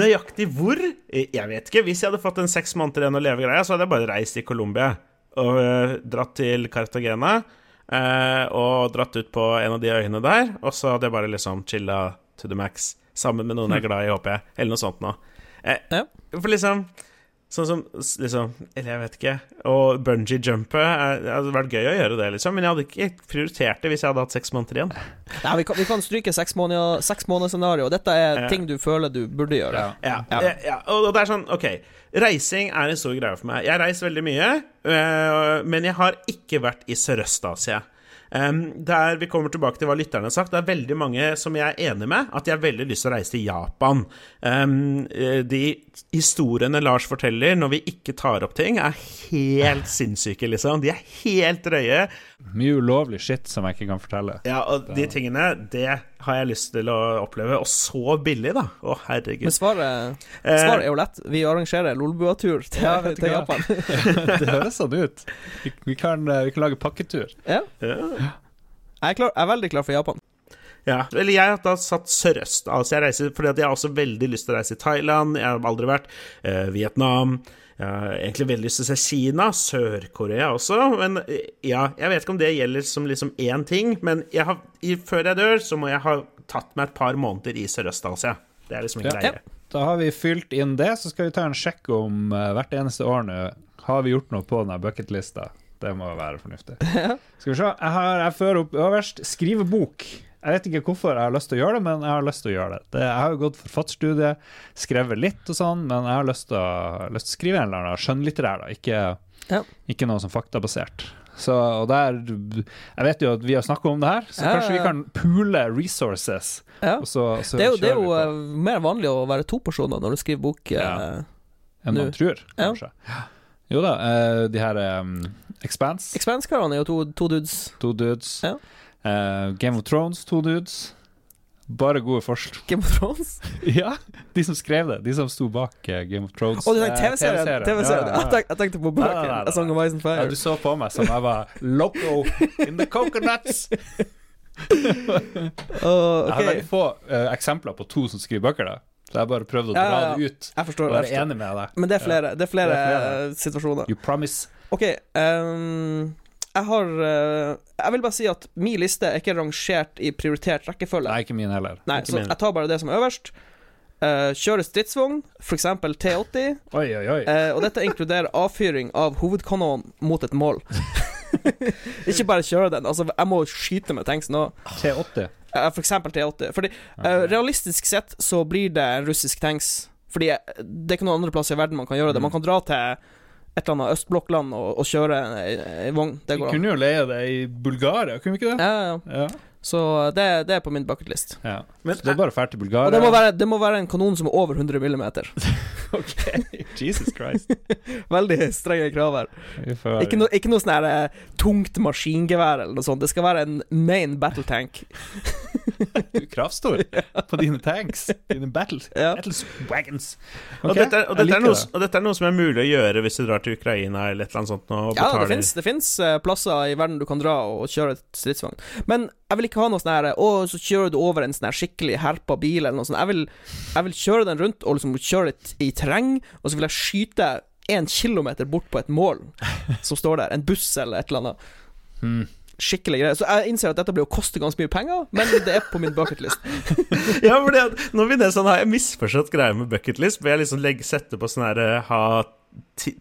Nøyaktig hvor? Jeg vet ikke. Hvis jeg hadde fått en seks måneder igjen å leve-greia, så hadde jeg bare reist til Colombia og uh, dratt til Cartagena. Uh, og dratt ut på en av de øyene der, og så hadde jeg bare liksom chilla to the max. Sammen med noen jeg er glad i, håper jeg. Eller noe sånt noe. Uh. For liksom Sånn som liksom Eller jeg vet ikke. Og bungee-jumpet er- Det hadde vært gøy å gjøre det, liksom. Men jeg hadde ikke prioritert det hvis jeg hadde hatt seks måneder igjen. Nei, vi kan, vi kan stryke seks måneder Seks måneder scenario. Dette er Ja. ting du føler du burde gjøre. Ja. Ja, Ja. Og det er sånn, OK. Reising er en stor greie for meg. Jeg reiser veldig mye, øh, men jeg har ikke vært i Sørøst-Asia. Um, der vi kommer tilbake til hva lytterne har sagt, det er veldig mange som jeg er enig med, at de har veldig lyst til å reise til Japan. Um, eh, de historiene Lars forteller når vi ikke tar opp ting, er helt sinnssyke, liksom. De er helt drøye. Mye ulovlig shit som jeg ikke kan fortelle. Ja, og de tingene, det har jeg lyst til å oppleve. Og så billig, da. Å, herregud. Men svaret, Eh, svaret er jo lett. Vi arrangerer Lolbua-tur til, Ja, til? Japan. det høres sånn ut. Vi, vi, kan, eh, vi kan lage pakketur. ja. ja. Jeg er, klar, jeg er veldig klar for Japan. Ja, eller jeg har da satt Sørøst. Altså jeg reiser fordi at jeg har også veldig lyst til å reise til Thailand. Jeg har aldri vært. Eh, Vietnam. Jeg har egentlig veldig lyst til å se Kina. Sør-Korea også. Men eh, ja, jeg vet ikke om det gjelder som liksom én ting. Men jeg har, i, før jeg dør, så må jeg ha tatt meg et par måneder i Sørøst-Asia. Det er liksom en Ja. greie. Da har vi fylt inn det, så skal vi ta en sjekk om uh, hvert eneste år nå har vi gjort noe på denne bucketlista. Det må være fornuftig. Skal vi se. Jeg, har, jeg fører opp øverst skrive bok. Jeg vet ikke hvorfor jeg har lyst til å gjøre det, men jeg har lyst til å gjøre det. det jeg har jo gått forfatterstudie, skrevet litt og sånn, men jeg har lyst til å, lyst til å skrive en eller annen skjønnlitterær, da. Ikke, Ja. ikke noe sånn faktabasert. Så, og der Jeg vet jo at vi har snakka om det her, så Ja, kanskje vi kan poole resources. Ja. Så, så Det er jo, det er jo eh, mer vanlig å være to personer når du skriver bok. eh, Ja. enn man tror, Ja. kanskje. Jo da, eh, de her um, Expanse, Expanse-karene er jo to, to dudes. to dudes. Ja. Eh, Game of Thrones, to dudes. Bare gode forslag. Game of Thrones. ja, de som skrev det. De som sto bak uh, Game of Thrones. Å, du tenker eh, TV-serien? TV TV Ja, ja, ja. jeg tenkte på bøkene. A Song of Ice and Ja, Fire. du så på meg som jeg var loco in the coconuts. Åh, Jeg har veldig få uh, eksempler på to som skriver bøker, da. Så jeg bare prøvde å dra ja, ja. det ut. jeg Og forstår. være enig med deg. Men det er flere, det er flere, Det er flere. situasjoner. You promise. OK. ehm, jeg har eh, Jeg vil bare si at min liste er ikke rangert i prioritert rekkefølge. Nei, ikke min heller. Nei, ikke så min. jeg tar bare det som er øverst. Uh, kjøre stridsvogn, f.eks. T80. Oi, oi, oi. Uh, og dette inkluderer avfyring av hovedkanonen mot et mål. ikke bare kjøre den. Altså, jeg må skyte med tanks nå. T80. Uh, for eksempel T80. Fordi uh, realistisk sett så blir det en russisk tanks. Fordi det er ikke noen andre plasser i verden man kan gjøre det. Man kan dra til et eller annet østblokkland og, og kjøre ei, vogn. Det Vi går an. kunne jo leie det i Bulgaria, kunne vi ikke det? Ja, ja. Ja. Så det, det er på min bucketlist. ja. Men Så det er bare å dra til Bulgaria. Og det må, være, det må være en kanon som er over 100 millimeter. ok, Jesus Christ. Veldig strenge krav her. Ikke, no, ikke noe sånn her uh, tungt maskingevær eller noe sånt. Det skal være en main battle tank. Du er kravstor på dine tanks. Dine battles. Ja. Battles wagons. Og, dette, og, dette er noe, og dette er noe som er mulig å gjøre hvis du drar til Ukraina eller et eller annet sånt. Og Ja, det fins eh, plasser i verden du kan dra og kjøre et stridsvogn. Men jeg vil ikke ha noe sånn her Å, så kjører du over en sånn her skikkelig herpa bil eller noe sånt. Jeg vil, jeg vil kjøre den rundt og liksom kjøre det i terreng, og så vil jeg skyte én kilometer bort på et mål som står der. En buss eller et eller annet. Hmm. Skikkelig greie. Så jeg innser at dette blir å koste ganske mye penger, men det er på min bucketlist. Ja, for nå blir det sånn, her jeg misforstått greia med bucketlist. Hvor jeg liksom legger, setter på sånn her eh, Ha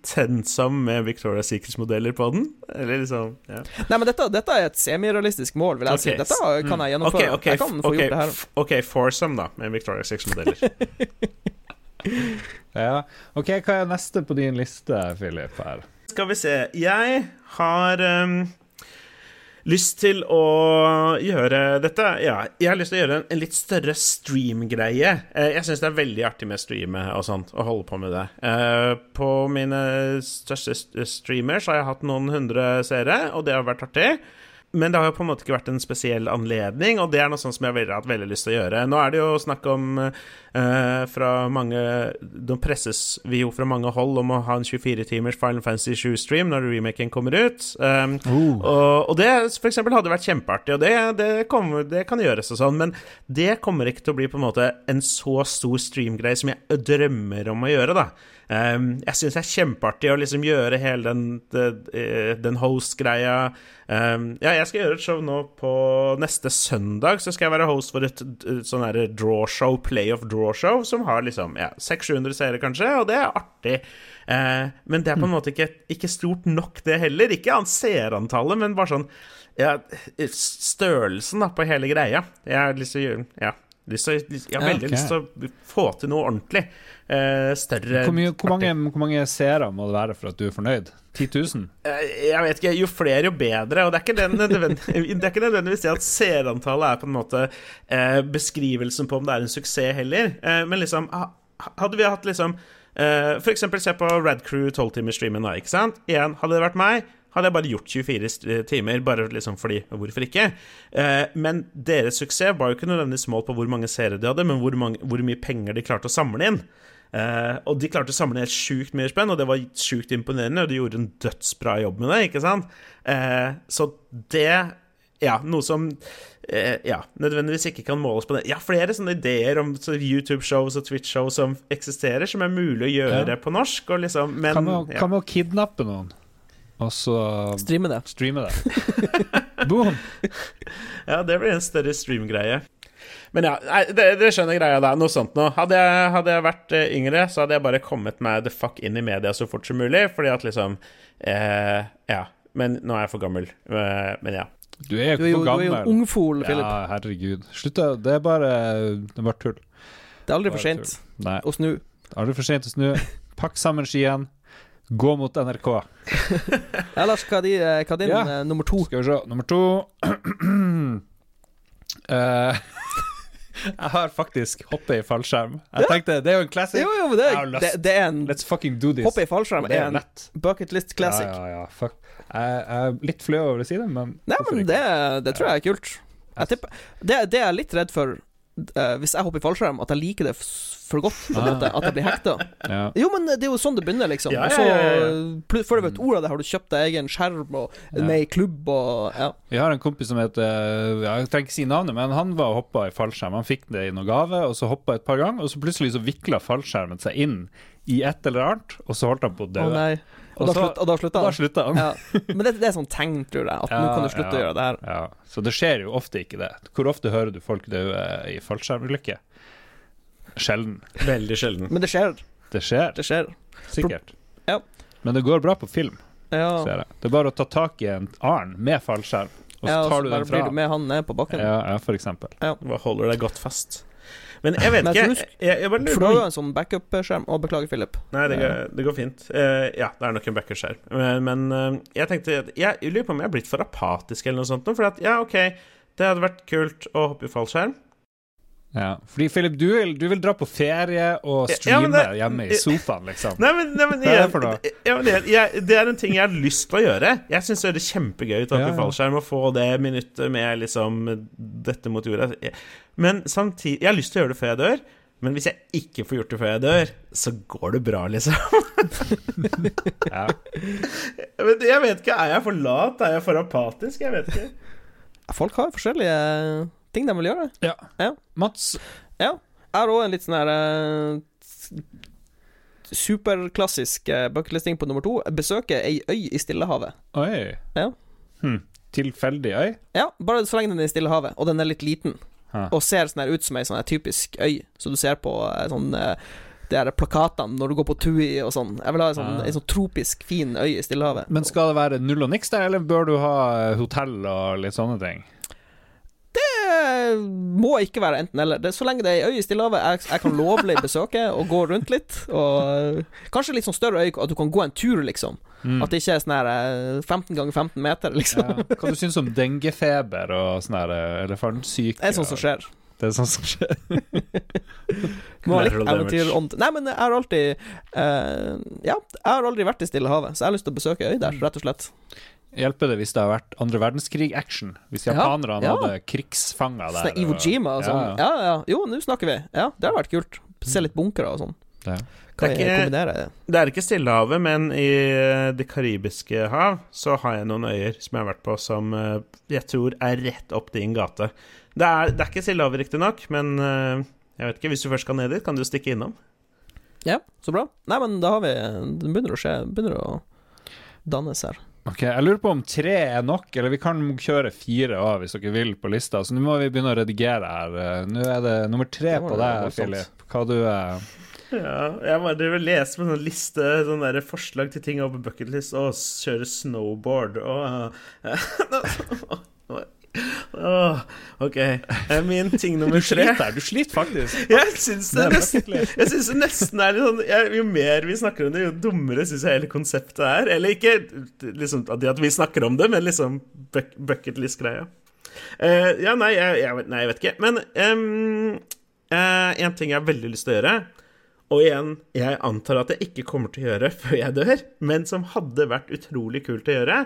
Tensam med Victoria Secrets-modeller på den? Eller liksom ja. Nei, men dette, dette er et semirealistisk mål, vil jeg si. Dette kan jeg gjennomføre. gjennomføre. ok, jeg kan få ok, gjort det her. ok, Foursome, da, med Victoria Secrets-modeller. Ja. OK, hva er neste på din liste, Philip? her? Skal vi se Jeg har ehm, lyst til å gjøre dette. Ja, jeg har lyst til å gjøre en, en litt større stream-greie. Eh, jeg syns det er veldig artig med streame og sånt, å holde på med det. Eh, på mine største streamer så har jeg hatt noen hundre seere, og det har vært artig. Men det har jo på en måte ikke vært en spesiell anledning, og det er noe sånt som jeg har hatt veldig lyst til å gjøre. Nå er det jo snakk om uh, fra mange Nå presses vi jo fra mange hold om å ha en 24-timers Final Fantasy 7-stream når remaken kommer ut. Um, og, og det for eksempel hadde vært kjempeartig, og det, det, kommer, det kan gjøres og sånn, men det kommer ikke til å bli på en måte en så stor streamgreie som jeg drømmer om å gjøre, da. Um, jeg syns det er kjempeartig å liksom gjøre hele den, den, eh, host-greia. Um, ja, jeg skal gjøre et show nå på neste søndag, så skal jeg være host for et, et sånn herre draw-show, play of draw-show, som har liksom ja, 600-700 seere, kanskje, og det er artig. Uh, men det er på en måte ikke, ikke stort nok, det heller. Ikke annet seerantallet, men bare sånn ja, størrelsen da, på hele greia. Jeg liksom, Ja. Jeg har veldig okay. lyst til å få til noe ordentlig. Uh, større hvor, mye, hvor, mange, hvor mange seere må det være for at du er fornøyd? 10 000? Uh, jeg vet ikke. Jo flere, jo bedre. Og det er ikke, den det nødvendigvis det at seerantallet er på en måte uh, beskrivelsen på om det er en suksess heller. Eh, men liksom Hadde vi hatt liksom For eksempel se på Red Crew 12-timersstreamen da, ikke sant? Igjen, hadde det vært meg hadde jeg bare gjort 24 eh, timer, bare liksom fordi Hvorfor ikke? Eh, men deres suksess var jo ikke nødvendigvis målt på hvor mange seere de hadde, men hvor, mange, hvor, mye penger de klarte å samle inn. Eh, og de klarte å samle helt sjukt mye spenn, og det var sjukt imponerende, og de gjorde en dødsbra jobb med det, ikke sant? Eh, så det Ja, noe som eh, ja, nødvendigvis ikke kan måles på det. Ja, flere sånne ideer om så YouTube-shows og Twitch-show som eksisterer, som er mulig å gjøre ja. på norsk, og liksom Men Kan vi ja. kidnappe noen? Og så Streame det. Streame det. Boom! ja, det blir en større stream-greie. Men ja, dere skjønner greia da. Noe sånt noe. Hadde jeg, hadde jeg vært eh, yngre, så hadde jeg bare kommet meg the fuck inn i media så fort som mulig, fordi at liksom eh, Ja. Men nå er jeg for gammel. Eh, men ja. Du er jo ikke for gammel. Du er jo en ungfol, Philip. Ja, herregud. Slutt, det er bare Det er bare tull. Det er aldri for sent å snu. Aldri for sent å snu. Pakk sammen skiene. Gå mot NRK. ja, Lars, hva er, de, eh, hva er din ja. uh, nummer to? Skal vi se. Nummer to uh, Jeg har faktisk hoppet i fallskjerm. Jeg tenkte, Det er jo en classic. Jo, jo, det, er, det, det er en Let's fucking do this. Hoppe i fallskjerm er en bucket list classic. Ja, ja, ja, fuck. Jeg, er litt flau over å si det, men Nei, men det, det, tror jeg er kult. Jeg tipper, det, det er jeg litt redd for uh, hvis jeg hopper i fallskjerm, at jeg liker det for godt. På en måte, at jeg blir hekta. Ja. Jo, men det er jo sånn det begynner, liksom. Ja, ja, ja, og så, før du vet ordet av det, har du kjøpt deg egen skjerm og med i klubb og ja. Vi har en kompis som heter Jeg trenger ikke si navnet, men han var og hoppa i fallskjerm. Han fikk det i noen gave, og så hoppa et par ganger, og så plutselig så vikla fallskjermen seg inn i et eller annet, og så holdt han på å dø. Oh, og, da, slutt, og da slutta han? Da slutta han. ja. Men det, det, er sånn tegn, tror jeg, at ja, nå kan du slutte ja, å gjøre det her. Ja. Så det skjer jo ofte ikke det. Hvor ofte hører du folk dø i fallskjermulykker? Sjelden. Veldig sjelden. Men det skjer. Det skjer. Det skjer. Sikkert. Ja. Men det går bra på film, ja. ser jeg. Det er bare å ta tak i en arn med fallskjerm, og så ja, tar du den fra. Blir du med han ned på bakken. Ja, ja for eksempel. Ja. Holder deg godt fast. Men jeg vet ikke. Jeg, jeg, jeg For du har jo en sånn backup-skjerm. Å, beklager, Philip. Nei, det går, det går fint. Uh, ja, det er nok en backup-skjerm. Men, men uh, jeg tenkte Jeg lurer på om jeg er blitt for apatisk eller noe sånt. For at, ja, OK, det hadde vært kult å hoppe i fallskjerm. Ja, fordi Philip, du vil, du vil, dra på ferie og streame ja, det, hjemme i sofaen, liksom. Nei, men, nei, men Hva er det for noe? Ja, men jeg, det er en ting jeg har lyst til å gjøre. Jeg syns det er kjempegøy å ta ja, fallskjerm og få det minuttet med liksom dette mot jorda. Men samtidig Jeg har lyst til å gjøre det før jeg dør. Men hvis jeg ikke får gjort det før jeg dør, så går det bra, liksom. ja. Men jeg vet ikke. Er jeg for lat? Er jeg for apatisk? Jeg vet ikke. Folk har forskjellige ting de vil gjøre. Ja. ja. Mats? Ja. Jeg har òg en litt sånn her uh, superklassisk uh, bucketlisting på nummer to. Besøke ei øy i Stillehavet. Oi. Ja. Hm. Tilfeldig øy? Ja, bare så lenge den er i Stillehavet, og den er litt liten. Ha. Og ser sånn her ut som ei sånn typisk øy, så du ser på uh, sånn det er plakatene når du går på Tui og sånn. Jeg vil ha en sånn, en sånn tropisk fin øy i Stillehavet. Men skal det være null og niks der, eller bør du ha hotell og litt sånne ting? Må ikke være enten-eller. Så lenge det er ei øy i Stillehavet jeg, jeg kan lovlig besøke og gå rundt litt. Og kanskje litt sånn større øy, at du kan gå en tur, liksom. Mm. At det ikke er sånn her 15 ganger 15 meter, liksom. Ja. Hva du syns om dengefeber og sånn her eh, elefantsyke? Det er sånt som skjer. Det er sånn som skjer. Må ha litt eventyrånd. Nei, men jeg har alltid uh, Ja, jeg har aldri vært i Stillehavet, så jeg har lyst til å besøke øy der, rett og slett hjelper det hvis det har vært andre verdenskrig-action? Hvis japanerne ja, ja. hadde krigsfanger der? Sånn Iwo Jima og sånn. Ja, ja. ja, Jo, nå snakker vi. Ja, det har vært kult. Se litt bunkere og sånn. Ja. Kan det, er ikke, det er ikke Stillehavet, men i eh, Det karibiske hav så har jeg noen øyer som jeg har vært på, som eh, jeg tror er rett opp din gate. Det er, det er ikke Stillehavet, riktignok, men eh, jeg vet ikke, hvis du først skal ned dit, kan du stikke innom? Ja, så bra. Nei, men da har vi Det begynner å skje. Begynner å dannes her. Ok, Jeg lurer på om tre er nok, eller vi kan kjøre fire òg hvis dere vil på lista. Så nå må vi begynne å redigere her. Eh, Nå er det nummer tre Det på deg, Filip. Philip. Hva du er Ja, jeg bare driver og leser på en sånn liste sånn der forslag til ting over bucketlist. Å, kjøre snowboard og Åh, OK. Eh, Min ting nummer tre Sliter, du sliter faktisk. Jeg syns det, Det nesten, jeg synes det nesten er litt sånn jeg, Jo mer vi snakker om det, jo dummere syns jeg hele konseptet er. Eller ikke liksom at vi snakker om det, men liksom buck, bucketlist-greia. Uh, ja, nei jeg, jeg, vet- nei, jeg vet ikke. Men um, en ting jeg har veldig lyst til å gjøre, og igjen, jeg antar at jeg ikke kommer til å gjøre før jeg dør, men som hadde vært utrolig kult å gjøre,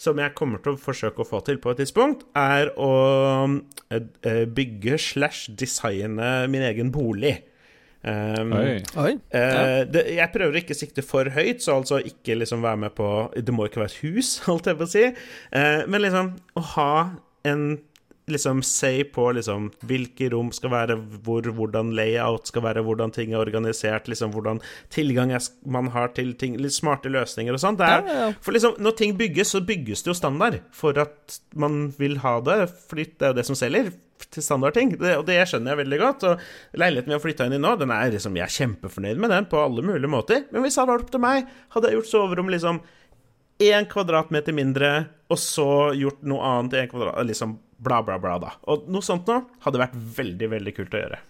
som jeg kommer til å forsøke å få til på et tidspunkt, er å eh, eh, bygge slash designe min egen bolig. Um, Oi. Oi. Uh, det, jeg prøver å ikke sikte for høyt, så altså ikke liksom være med på Det må ikke være et hus, holdt jeg på å si, Uh, men liksom å ha en liksom say på liksom hvilke rom skal være hvor, hvordan layout skal være, hvordan ting er organisert, liksom hvordan tilgang er, man har til ting, litt smarte løsninger og sånt. Er, Ja, ja. For liksom, når ting bygges, så bygges det jo standard for at man vil ha det, fordi det er jo det som selger til standardting. Det, og det skjønner jeg veldig godt. Og leiligheten vi har flytta inn i nå, den er liksom, jeg er kjempefornøyd med den på alle mulige måter. Men hvis det hadde vært opp til meg, hadde jeg gjort soverom liksom én kvadratmeter mindre, og så gjort noe annet i én kvadrat Liksom bla, bla, bla, da. Og noe sånt nå hadde vært veldig, veldig kult å gjøre.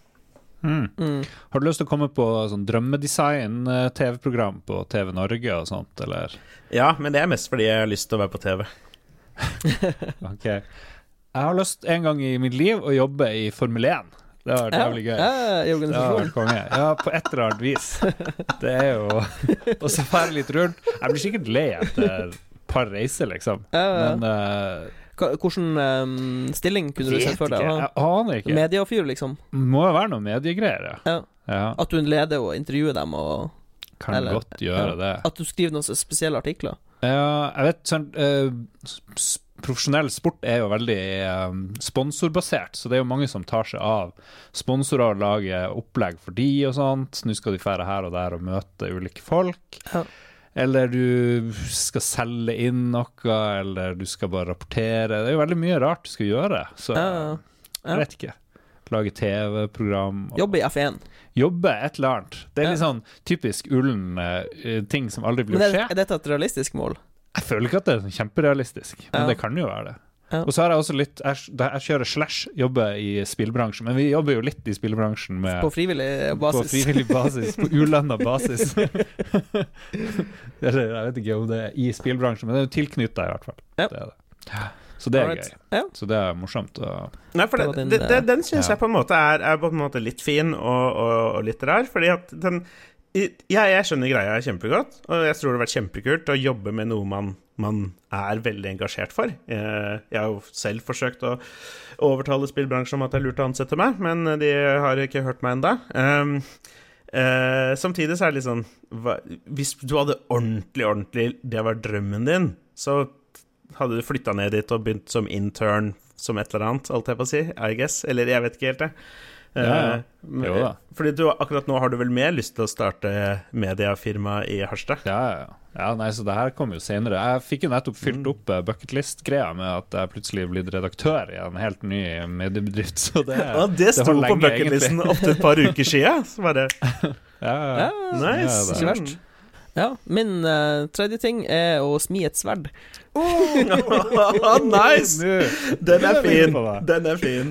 Har du lyst til å komme på sånn drømmedesign-TV-program på TV Norge og sånt, eller? Ja, men det er mest fordi jeg har lyst til å være på TV. Ok. Jeg har lyst en gang i mitt liv å jobbe i Formel 1. Det har vært jævlig gøy. Ja, ja, i organisasjonen. vært. Ja, på et eller annet vis. Det er jo Og så fære litt rundt. Jeg blir sikkert lei etter et par reiser, liksom. Ja, ja. Men eh, Hva- Hvordan ehm, stilling kunne du sett for deg? Jeg aner ikke. Mediefyr, liksom? Må jo være noe mediegreier, ja. Ja. At du leder og intervjuer dem, og Kan eller- godt gjøre ja. det. at du skriver noen spesielle artikler? Ja, jeg vet sånn eh, Profesjonell sport er jo veldig eh, sponsorbasert, så det er jo mange som tar seg av sponsorer og lager opplegg for de og sånt. Nå skal de fære her og der og møte ulike folk. Ja. Eller du skal selge inn noe, eller du skal bare rapportere. Det er jo veldig mye rart du skal gjøre, så Ja, ja. jeg vet ikke. Lage TV-program. Jobbe i F1. Jobbe et eller annet. Det er litt sånn typisk ullen eh, ting som aldri blir Men er, er dette et realistisk mål? Jeg føler ikke at det er sånn kjemperealistisk, men det kan jo være det. Ja. Og så har jeg også litt Jeg, jeg kjører slash, jobber i spillbransjen, men vi jobber jo litt i spillbransjen med På frivillig på basis? frivillig basis, på ulønna basis. Eller jeg vet ikke om det er i spillbransjen, men det er jo tilknytta i hvert fall. Ja. Det er det. Så det er right. gøy. Ja. Så det er morsomt. Og, Nei, for Det det, var din, det, det, eh, den syns ja. jeg på en måte er, er på en måte litt fin og, og, og litt rar, fordi at den Ja, jeg skjønner greia kjempegodt, og jeg tror det har vært kjempekult å jobbe med noe man, man er veldig engasjert for. Jeg, jeg har jo selv forsøkt å overtale spillbransjen om at det er lurt å ansette meg, men de har ikke hørt meg ennå. Um, eh, samtidig så er det litt sånn Hvis du hadde ordentlig, ordentlig Det var drømmen din, så hadde du flytta ned dit og begynt som intern som et eller annet, alt jeg å si, I guess. Eller jeg vet ikke helt, jeg. Ja, ja. Eh, Jo da. Fordi du, akkurat nå har du vel mer lyst til å starte mediefirma i Harstad? ja, ja, ja. ja, nei, så det her kommer jo senere. Jeg fikk jo nettopp fylt Mm. opp eh, bucketlist-greia med at jeg plutselig er blitt redaktør i en helt ny mediebedrift, så det, Ja, det sto det på bucketlisten bucketlisten opptil et par uker sia. Så bare Ja, ja. Ja, Nice. Ja, det Ikke verst. Ja, min uh, tredje ting er å smi et sverd. nice! Den er fin. Den er fin.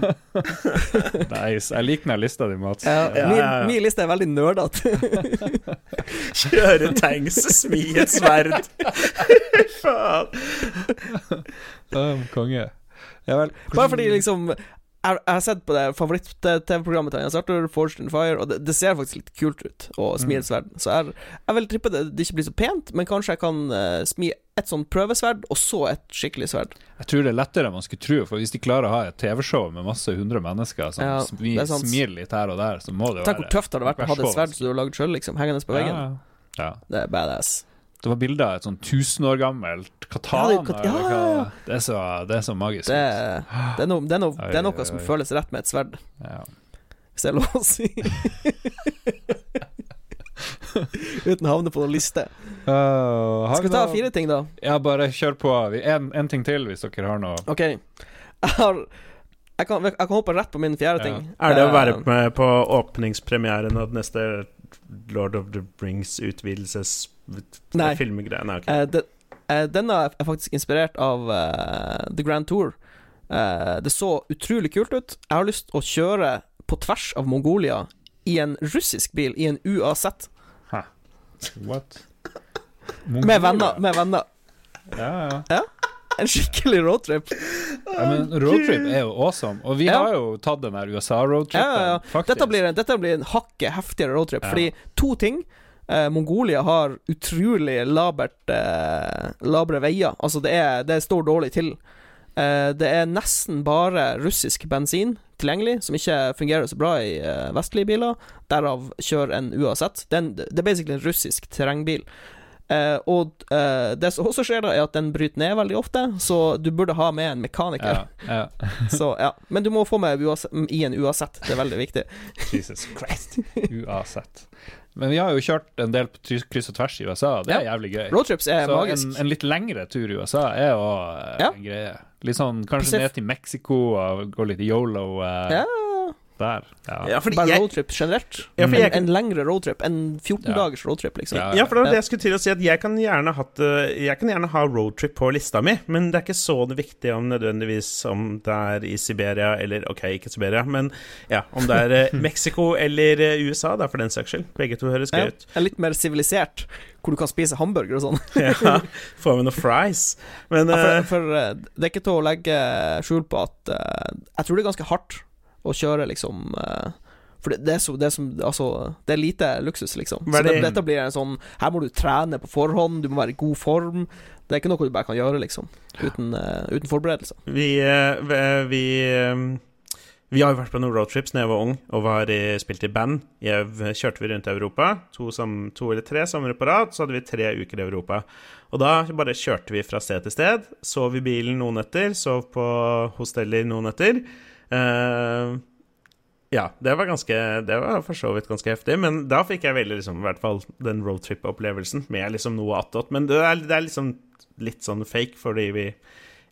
Nice. Jeg liker den lista di, Mats. Ja, Ja, min, ja, min liste er veldig nerdete. Kjøre tanks, smi et sverd. Faen. Um, konge. Ja vel. Bare fordi liksom jeg, jeg har sett på det favoritt-TV-programmet til Jens Arthur, Forged in Fire, og det, det ser faktisk litt kult ut å smi et. Så jeg, jeg vil trippe det, det ikke blir så pent, men kanskje jeg kan uh, smi et sånn prøvesverd, og så et skikkelig sverd. Jeg tror det er lettere enn man skulle tro, for hvis de klarer å ha et TV-show med masse hundre mennesker som Ja, smi, er smiler litt her og der, så må det jo Tenk hvor tøft det hadde vært å ha et sverd som du har lagd sjøl, liksom, hengende på veggen. Ja, ja. Det er badass. Det var bilder av et sånn 1000 år gammelt katana. Ja, det ja, ja, ja. Det, er så, det er så magisk. Det, det, er det, er det er noe oi, som oi. føles rett med et sverd, Ja. hvis det er lov å si. Uten å havne på noen liste. Uh, Skal vi ta noe- fire ting, da? Ja, bare kjør på. En, en ting til, hvis dere har noe. OK. Jeg har Jeg kan, jeg kan hoppe rett på min fjerde Ja. ting. Er det å være Eh, med på åpningspremieren av neste Lord of the Rings-utvidelses Nei. filmgreiene? Okay. Uh, det, eh, Denne er faktisk inspirert av eh, The Grand Tour. Eh, det så utrolig kult ut. Jeg har lyst å kjøre på tvers av Mongolia i en russisk bil, i en UAZ. What? Med venner. Med venner. Ja, ja. En skikkelig roadtrip. ja men roadtrip er jo awesome. Og vi Ja. har jo tatt den der USA-roadtripen, Ja, ja, ja. faktisk. Dette blir, en, dette blir en hakket heftigere roadtrip. Ja. Fordi to ting eh, Mongolia har utrolig labert eh, labre veier. Altså, det, er, det står dårlig til. Eh, det er nesten bare russisk bensin tilgjengelig, som ikke fungerer så bra i eh, vestlige biler. Derav kjører en UAZ. Den, det er basically en russisk terrengbil. Eh, og eh, det som også skjer, da er at den bryter ned veldig ofte, så du burde ha med en mekaniker. Ja, ja. Så, ja. Men du må få med i en UAZ, det er veldig viktig. Jesus Christ. Uansett. Men vi har jo kjørt en del på kryss og tvers i USA, det er jævlig gøy. Roadtrips er Så magisk. en, en litt lengre tur i USA er jo eh, Ja. en greie. Litt sånn kanskje Pasif- ned til Mexico og gå litt yolo Uh, Ja, der. Ja. Ja, fordi bare jeg, roadtrip generelt. Ja, for en, jeg kan- en lengre roadtrip. En 14 Ja. dagers roadtrip, liksom. Ja. ja, for det var det jeg skulle til å si, at jeg kan gjerne, hatt, eh, jeg kan gjerne ha roadtrip på lista mi, men det er ikke så viktig om nødvendigvis om det er i Siberia eller Ok, ikke Siberia, men ja, om det er eh, Mexico eller eh, USA, da, for den saks skyld. Begge to høres Ja. gøy ut. En litt mer sivilisert, hvor du kan spise hamburger og sånn. Ja, Få med noen fries. Men Ja, for, for det er ikke til å legge skjul på at Jeg tror det er ganske hardt å kjøre, liksom eh, For det, det, er så, det er som Altså, det er lite luksus, liksom. Så det, det- dette blir en sånn Her må du trene på forhånd, du må være i god form. Det er ikke noe du bare kan gjøre, liksom. Uten, uh, uten forberedelser. Vi, uh, vi, vi, eh, vi har jo vært på noen roadtrips da jeg var ung og var i, spilte i band. Jeg kjørte vi rundt i Europa. To, som, to eller tre somre på rad, så hadde vi tre uker i Europa. Og da bare kjørte vi fra sted til sted. Sov i bilen noen netter, sov på hosteller noen netter. Eh, ja, det var ganske Det var for så vidt ganske heftig, men da fikk jeg veldig liksom, i hvert fall den roadtrip-opplevelsen med liksom noe attåt. Men det er, det er liksom litt sånn fake, fordi vi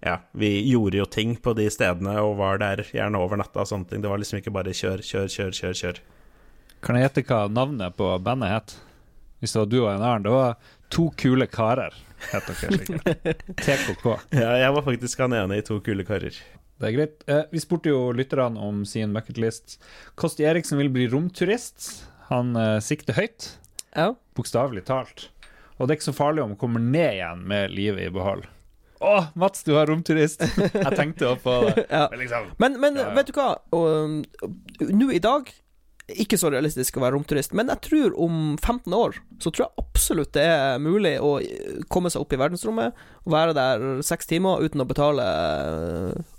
ja, vi gjorde jo ting på de stedene og var der gjerne over natta og sånne ting. Det var liksom ikke bare kjør, kjør, kjør, kjør, kjør. Kan jeg gjette hva navnet på bandet het? Hvis det var du og en annen. Det var To kule karer, het dere sikkert. TKK. Ja, jeg var faktisk han ene i To kule karer. Det er greit. Eh, vi spurte jo lytterne om sin bucketlist. Kosti Eriksen vil bli romturist. Han eh, sikter høyt, Ja. bokstavelig talt. Og det er ikke så farlig om han kommer ned igjen med livet i behold. Å, Mats, du har romturist! Jeg tenkte jo på det. ja. Men liksom Men, men Ja, ja. vet du hva? Og, Nå i dag ikke så realistisk å være romturist, men jeg tror om 15 år så tror jeg absolutt det er mulig å komme seg opp i verdensrommet og være der seks timer uten å betale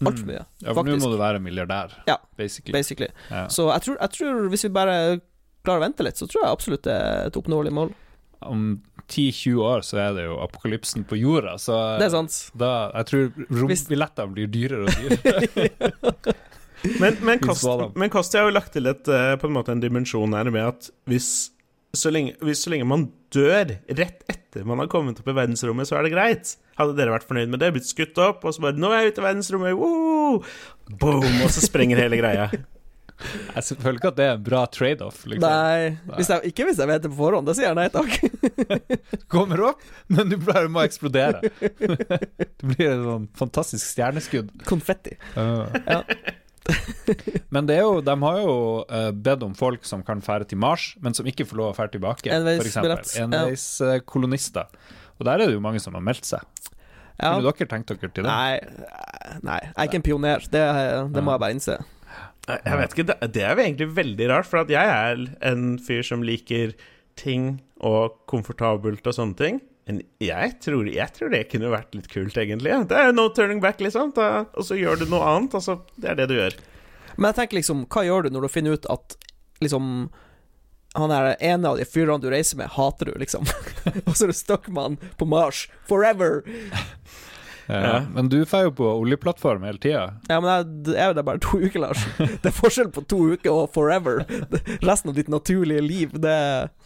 altfor Mm. mye, Ja, for nå må du være milliardær, Ja, basically. basically. Ja. Så jeg tror, jeg tror hvis vi bare klarer å vente litt, så tror jeg absolutt det er et oppnåelig mål. Om 10-20 år så er det jo apokalypsen på jorda, så Det er sant. da, jeg tror rombillettene blir dyrere og dyrere. Men, men, Kost, men Kosti har jo lagt til et, eh, på en måte en dimensjon her med at hvis så, lenge, hvis så lenge man dør rett etter man har kommet opp i verdensrommet, så er det greit. Hadde dere vært fornøyd med det? Blitt skutt opp, og så bare 'Nå er jeg ute i verdensrommet!' Woo! Boom! Og så sprenger hele greia. Jeg føler ikke at det er en bra trade-off. Liksom. Nei, hvis jeg, ikke hvis jeg vet det på forhånd. Da sier jeg nei takk. Kommer opp, men du bare må eksplodere. Det blir et sånn fantastisk stjerneskudd. Konfetti. Ja. Men det er jo, de har jo eh, bedt om folk som kan fære til Mars, men som ikke får lov å fære tilbake. Enveisbillett, For eksempel. Enveiskolonister. Og der er det jo mange som har meldt seg. Ja. Kunne dere tenkt dere til det? Nei, nei, jeg er ikke en pioner. Det, det må jeg bare innse. Jeg vet ikke, det, er jo egentlig veldig rart, for at jeg er en fyr som liker ting og komfortabelt og sånne ting. Men jeg tror, jeg tror det kunne vært litt kult, egentlig. Det er no turning back, liksom. Da, og så gjør du noe annet. Altså, det er det du gjør. Men jeg tenker liksom, hva gjør du når du finner ut at liksom han er ene av de fyrene du reiser med, hater du, liksom. og så er du stuck med han på Mars forever. Ja. Men du får jo på oljeplattform hele tida. Ja, men jeg, jeg er der bare to uker, Lars. Det er forskjell på to uker og forever. Resten av ditt naturlige liv, det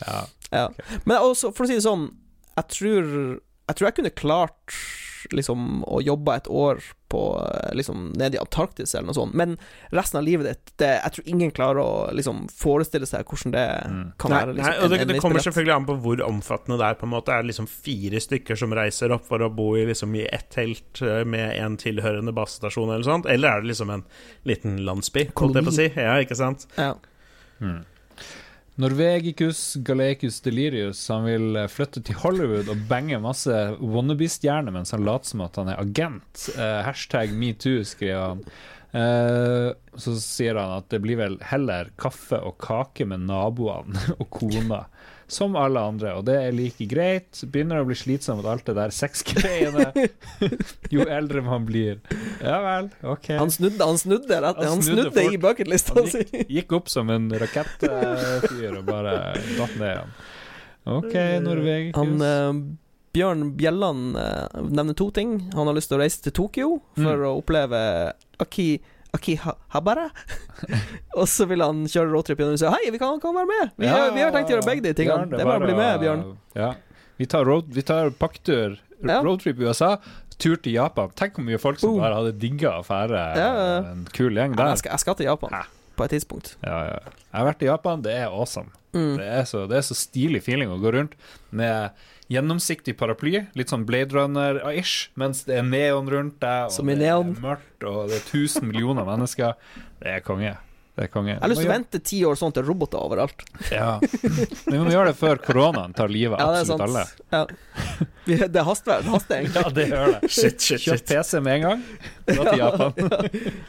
Ja. Ja. Men også, for å si det sånn, jeg tror Jeg tror jeg kunne klart liksom å jobbe et år på eh, liksom nede i Antarktis eller noe sånt, men resten av livet ditt det, Jeg tror ingen klarer å liksom forestille seg hvordan det kan Nei, være. nei, Liksom, og det, en- en det kommer selvfølgelig an på hvor omfattende det er. på en måte Er det liksom fire stykker som reiser opp for å bo i, liksom, i ett telt eh, med en tilhørende basestasjon, eller sånt? Eller er det liksom en liten landsby, holdt jeg på å si? Ja, ikke sant? Ja. Norvegicus Galecus Delirius Han vil eh, flytte til Hollywood og bange masse wannabe-stjerner mens han later som at han er agent. Uh, hashtag metoo, skriver han. Uh, så sier han at det blir vel heller kaffe og kake med naboene og kona. Som alle andre, og det er like greit. Begynner å bli slitsomt alt det der sexgreiene jo eldre man blir. Ja vel, OK. Han snudde, han snudde, Han han snudde snudde i bucketlista si. gikk, gikk opp som en rakettfyr og bare datt ned igjen. OK, Norvegikus. Han uh, Bjørn Bjelland uh, nevner to ting. Han har lyst til å reise til Tokyo for Mm. å oppleve Aki Akihabara. og så vil han kjøre roadtrip gjennom og si Hei, vi kan, kan være med! Vi, Ja, vi har tenkt å gjøre begge de tingene. Bjørn, det er bare å bli med, Bjørn. Ja. Vi tar, road, vi tar paktur, roadtrip i USA, tur til Japan. Tenk hvor mye folk som Boom. bare hadde digga å fære Ja, en kul gjeng der. jeg, skal, jeg skal til Japan Ja. på et tidspunkt. Ja, ja. Jeg har vært i Japan, det er awesome. Mm. Det er, så, det er så stilig feeling å gå rundt med gjennomsiktig paraply, litt sånn Blade Runner-ish, mens det er neon rundt deg, og Som i det er mørkt, og det er 1000 millioner mennesker. Det er konge. Det er konge. Jeg har lyst til å vente ti år sånn til roboter overalt. Ja. Men vi må gjøre det før koronaen tar livet Ja, av er absolutt alle. Ja. Det haster, det haster egentlig. Ja, det gjør det. Shit, shit, Kjøp shit. PC med en gang. Dra til Japan.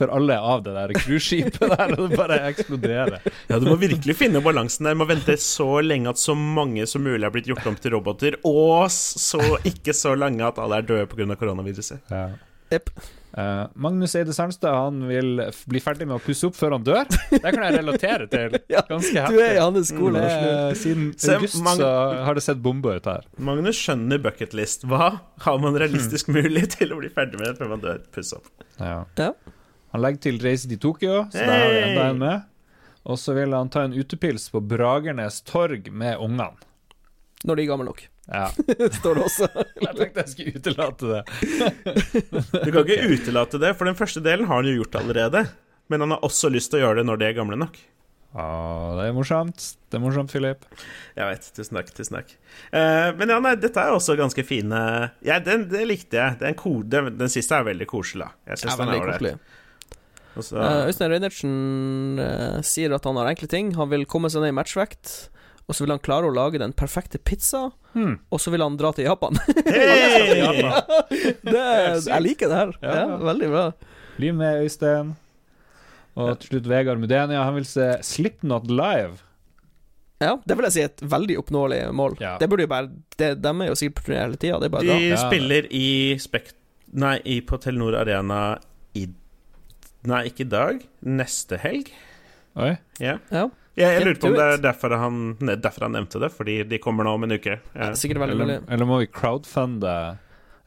Før, alle er av det der cruiseskipet der, og det bare eksploderer. Ja, Du må virkelig finne balansen der. Du må vente så lenge at så mange som mulig er blitt gjort om til roboter, og så ikke så lenge at alle er døde pga. koronaviruset. Ja. Jep. Eh, Magnus Eide Sandstad han vil bli ferdig med å pusse opp før han dør. Det kan jeg relatere til Ganske heftig. Du er i hans skole. Nå. er- Siden Se, august Mag- så har det sett bomber ut her. Magnus skjønner bucketlist. Hva har man realistisk mulig til å bli ferdig med før man dør? Pusse opp. Ja. Ja. Han legger til reise til Tokyo, så der har vi Hey! enda en med. Og så vil han ta en utepils på Bragernes torg med ungene. Når de er gamle nok. Ja. Står det også. Jeg tenkte jeg skulle utelate det. Du kan ikke utelate det, for den første delen har han jo gjort allerede. Men han har også lyst til å gjøre det når de er gamle nok. Ja, det er morsomt. Det er morsomt, Philip. Jeg vet. Tusen takk. tusen takk Uh, Men ja, nei, dette er også ganske fine Ja, den, det likte jeg. Den, den, den siste er veldig koselig. Jeg Det synes er den ålreit. koselig. Og så- Eh, Øystein Reinertsen uh, sier at han har enkle ting. Han vil komme seg ned i matchvekt. Og så vil han klare å lage den perfekte pizza. Hmm. Og så vil han dra til Japan. Hey! det, jeg liker det her. Ja. Ja, veldig bra. Bli med, Øystein. Og til slutt Vegard Mudenia. Han vil se Slipknot live. Ja, det vil jeg si er et veldig oppnåelig mål. Ja. Det burde jo bare det, De er jo sikkert på turné hele tida. De bra. Spiller i Spekt... Nei, i, på Telenor Arena i Nei, ikke i dag. Neste helg. Oi. Ja. Ja, Jeg, jeg lurer på om det er derfor han, derfor han nevnte det, fordi de kommer nå om en uke. Ja. sikkert veldig. Eller, eller må vi crowdfunde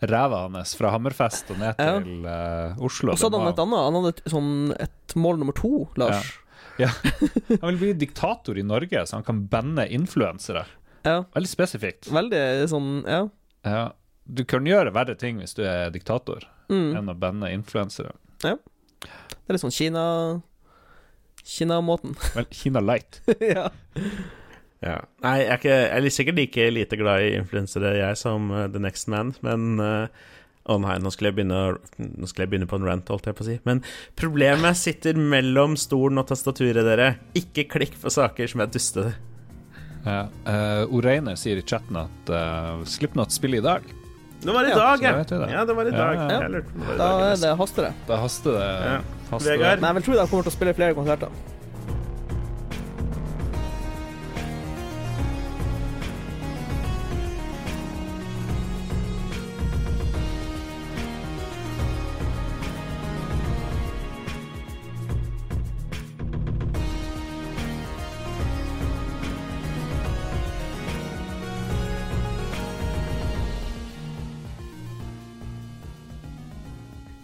ræva hans fra Hammerfest og ned Ja. til uh, Oslo? Og så hadde han et annet Han hadde et, sånn, et mål nummer to, Lars. Han vil bli diktator i Norge, så han kan banne influensere. Ja. Veldig spesifikt. Veldig sånn Ja. Ja. Du kan gjøre verre ting hvis du er diktator, Mm. enn å banne influensere. Det er litt sånn Kina Kina-måten. Vel, Kina light. ja. Ja. Nei, jeg er, ikke, jeg er sikkert like lite glad i influensere, jeg, som uh, The Next Man, men uh, Å nei, nå skulle, jeg begynne, nå skulle jeg begynne på en rant, holdt jeg på å si. Men problemet sitter mellom stolen og tastaturet, dere. Ikke klikk på saker som er dustete. Ja. Uh, Oreine sier i chatten at uh, Slipknot spiller i dag. Det var i Ja, dag, ja. vet det. Ja, det var i dag. ja. Jeg lurte på det var Da dag, eller det haster det. Da haster det. Vegard? Men jeg vil tro de kommer til å spille flere konserter.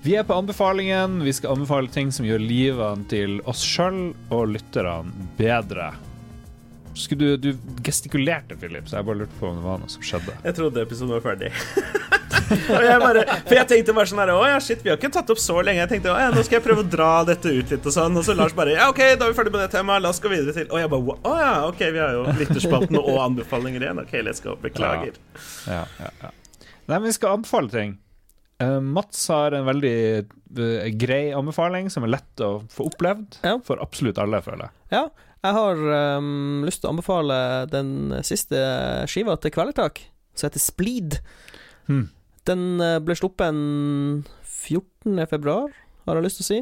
Vi er på anbefalingen. Vi skal anbefale ting som gjør livene til oss sjøl og lytterne bedre. Skulle du, du gestikulerte, Philip, så jeg bare lurte på om det var noe som skjedde. Jeg trodde episoden var ferdig. og jeg bare, for jeg tenkte bare sånn her Å ja, shit, vi har ikke tatt opp så lenge. Jeg tenkte å ja, nå skal jeg prøve å dra dette ut litt og sånn. Og så Lars bare Ja, OK, da er vi ferdig med det temaet. La oss gå videre til Og jeg bare Å ja, OK, vi har jo lytterspalten og anbefalinger igjen. OK, let's go. Beklager. Ja, ja, ja. Nei, men vi skal anbefale ting. Uh, Mats har en veldig uh, grei anbefaling som er lett å få opplevd Ja. for absolutt alle, føler jeg. Ja, jeg har um, lyst til å anbefale den siste skiva til Kvelertak, som heter Spleed. Hmm. Den eh, ble sluppet en 14. februar, har jeg lyst til å si.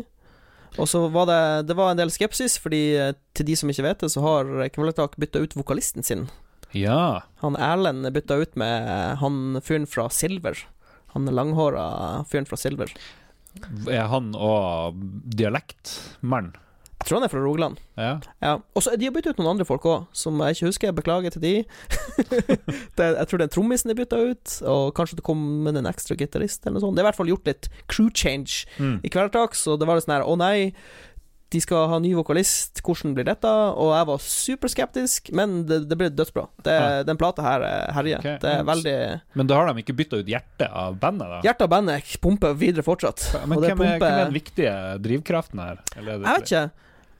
Og så var det, det var en del skepsis, fordi eh, til de som ikke vet det, så har Kvelertak bytta ut vokalisten sin. Ja. Han Erlend er bytta ut med han fyren fra Silver. Han langhåra fyren fra Silver. Er han òg dialektmann? Jeg tror han er fra Rogaland. Ja. Ja, og så De har bytta ut noen andre folk òg, som jeg ikke husker. Jeg beklager til de. det, jeg tror den trommisen er bytta ut, og kanskje det kom med en ekstra gitarist eller noe sånt. Det er i hvert fall gjort litt crew change Mm. i Kvelertak, så det var litt sånn her Å nei, de skal ha ny vokalist, hvordan blir dette? Og jeg var superskeptisk, men det, det ble dødsbra. Det, Ja. Den plata her eh, herjer. Okay, Det er ja. veldig Men da har de ikke bytta ut hjertet av bandet, da? Hjertet av bandet pumper videre fortsatt. Men og det hvem er, pumper- hvem er den viktige drivkraften her? Eller er Jeg vet ikke.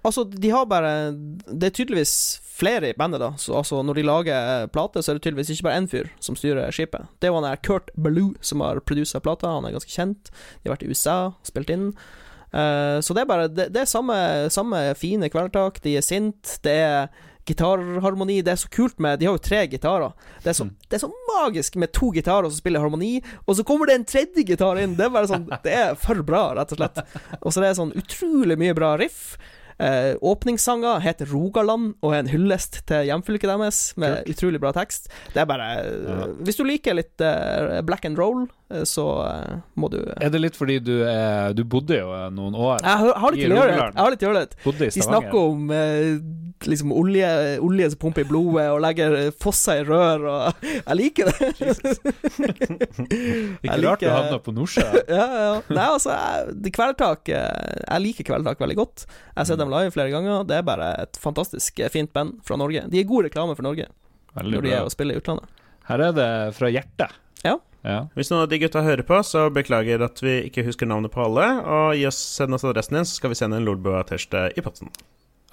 Altså, de har bare Det er tydeligvis flere i bandet, da. Så altså, når de lager plate, så er det tydeligvis ikke bare én fyr som styrer skipet. Det var han der Kurt Ballou som har produsa plata. Han er ganske kjent. De har vært i USA, spilt inn. Eh, så det er bare Det, det er samme, samme fine kvelertak. De er sint. Det er gitarharmoni. Det er så kult med De har jo tre gitarer. Det er så, Mm. det er så magisk med to gitarer som spiller harmoni, og så kommer det en tredje gitar inn. Det er bare sånn Det er for bra, rett og slett. Og så det er sånn utrolig mye bra riff. Eh, åpningssanger heter Rogaland og er en hyllest til hjemfylket deres, med utrolig bra tekst. Det er bare Ja. Hvis du liker litt eh, black and roll, så eh, må du Er det litt fordi du, er, du bodde jo noen år Jeg har, litt. Rogaland. Jeg har litt De snakker om eh, liksom olje, olje som pumper i blodet, og legger eh, fosser i rør, og jeg liker det. Ikke rart du havna på Nordsjø. ja, ja. Nei, altså, jeg, Kveldtak eh, Jeg liker Kveldtak veldig godt. Jeg har sett dem live flere ganger. Det er bare et fantastisk eh, fint band fra Norge. De er god reklame for Norge Veldig når de er og spiller i utlandet. Her er det fra hjertet. Ja. Hvis noen av de gutta hører på, så beklager at vi ikke husker navnet på alle. Og gi oss, send oss adressen din, så skal vi sende en Lolbua-T-skjorte i potten.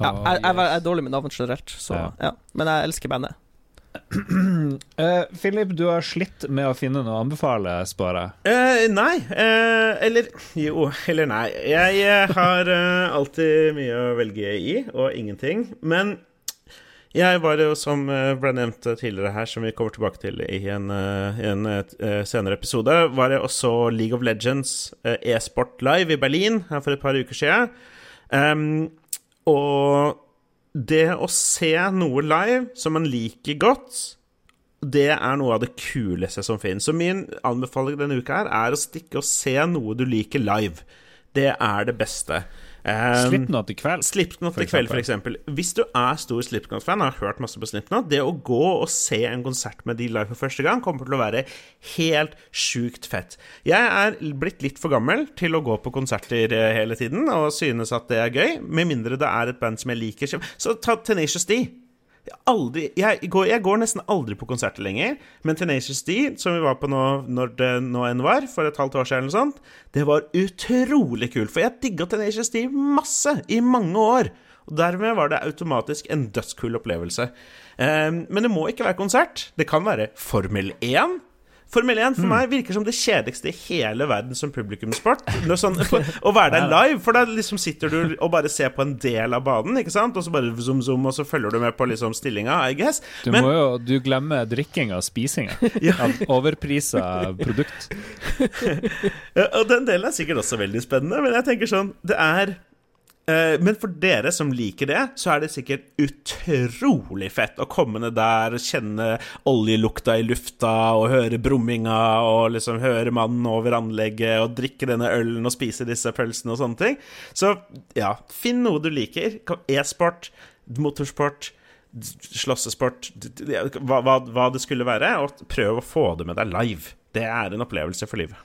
Ja, Å, jeg, jeg, jeg er dårlig med navn generelt, så Ja. ja. Men jeg elsker bandet. Eh, Philip, du har slitt med å finne noe å anbefale, spør jeg. Uh, nei. Uh, eller jo, eller nei. Jeg har alltid mye å velge i, og ingenting. Men jeg var jo, som eh, ble nevnt tidligere her, som vi kommer tilbake til i en, eh, en eh, senere episode, var jeg også League of Legends e-sport live i Berlin her for et par uker siden. Um, og det å se noe live som man liker godt, det er noe av det kuleste som finnes. Så min anbefaling denne uka her er å stikke og se noe du liker live. Det er det beste. Um, Slipknot i kveld. Slipknot for i kveld, for eksempel. Hvis du er stor Slipknot-fan og har hørt masse på Slipknot, det å gå og se en konsert med de live for første gang kommer til å være helt sjukt fett. Jeg er blitt litt for gammel til å gå på konserter eh, hele tiden og synes at det er gøy, med mindre det er et band som jeg liker. Så ta Tenacious D. Jeg, aldri, jeg, går, jeg går nesten aldri på konserter lenger, men Tenacious D, som vi var på nå når det nå enn var, for et halvt år siden eller sånt, det var utrolig kult. For jeg digga Tenacious D masse i mange år. Og dermed var det automatisk en dødskul opplevelse. Ehm, men det må ikke være konsert. Det kan være Formel 1. Formel 1 for meg virker som det kjedeligste i hele verden som publikumssport. Sånn, å være der live, for da liksom sitter du og bare ser på en del av banen, ikke sant? Og så bare zoom, zoom, og så følger du med på liksom stillinga, I guess. Du Men- må jo du glemmer drikkinga og spisinga av overprisa produkt. Ja, og den delen er sikkert også veldig spennende, men jeg tenker sånn Det er Men for dere som liker det, så er det sikkert utrolig fett å komme ned der kjenne oljelukta i lufta og høre brumminga og liksom høre mannen over anlegget og drikke denne ølen og spise disse pølsene og sånne ting. Så ja, finn noe du liker. E-sport, motorsport slåssesport, hva, hva, hva det skulle være, og prøv å få det med deg live. Det er en opplevelse for livet.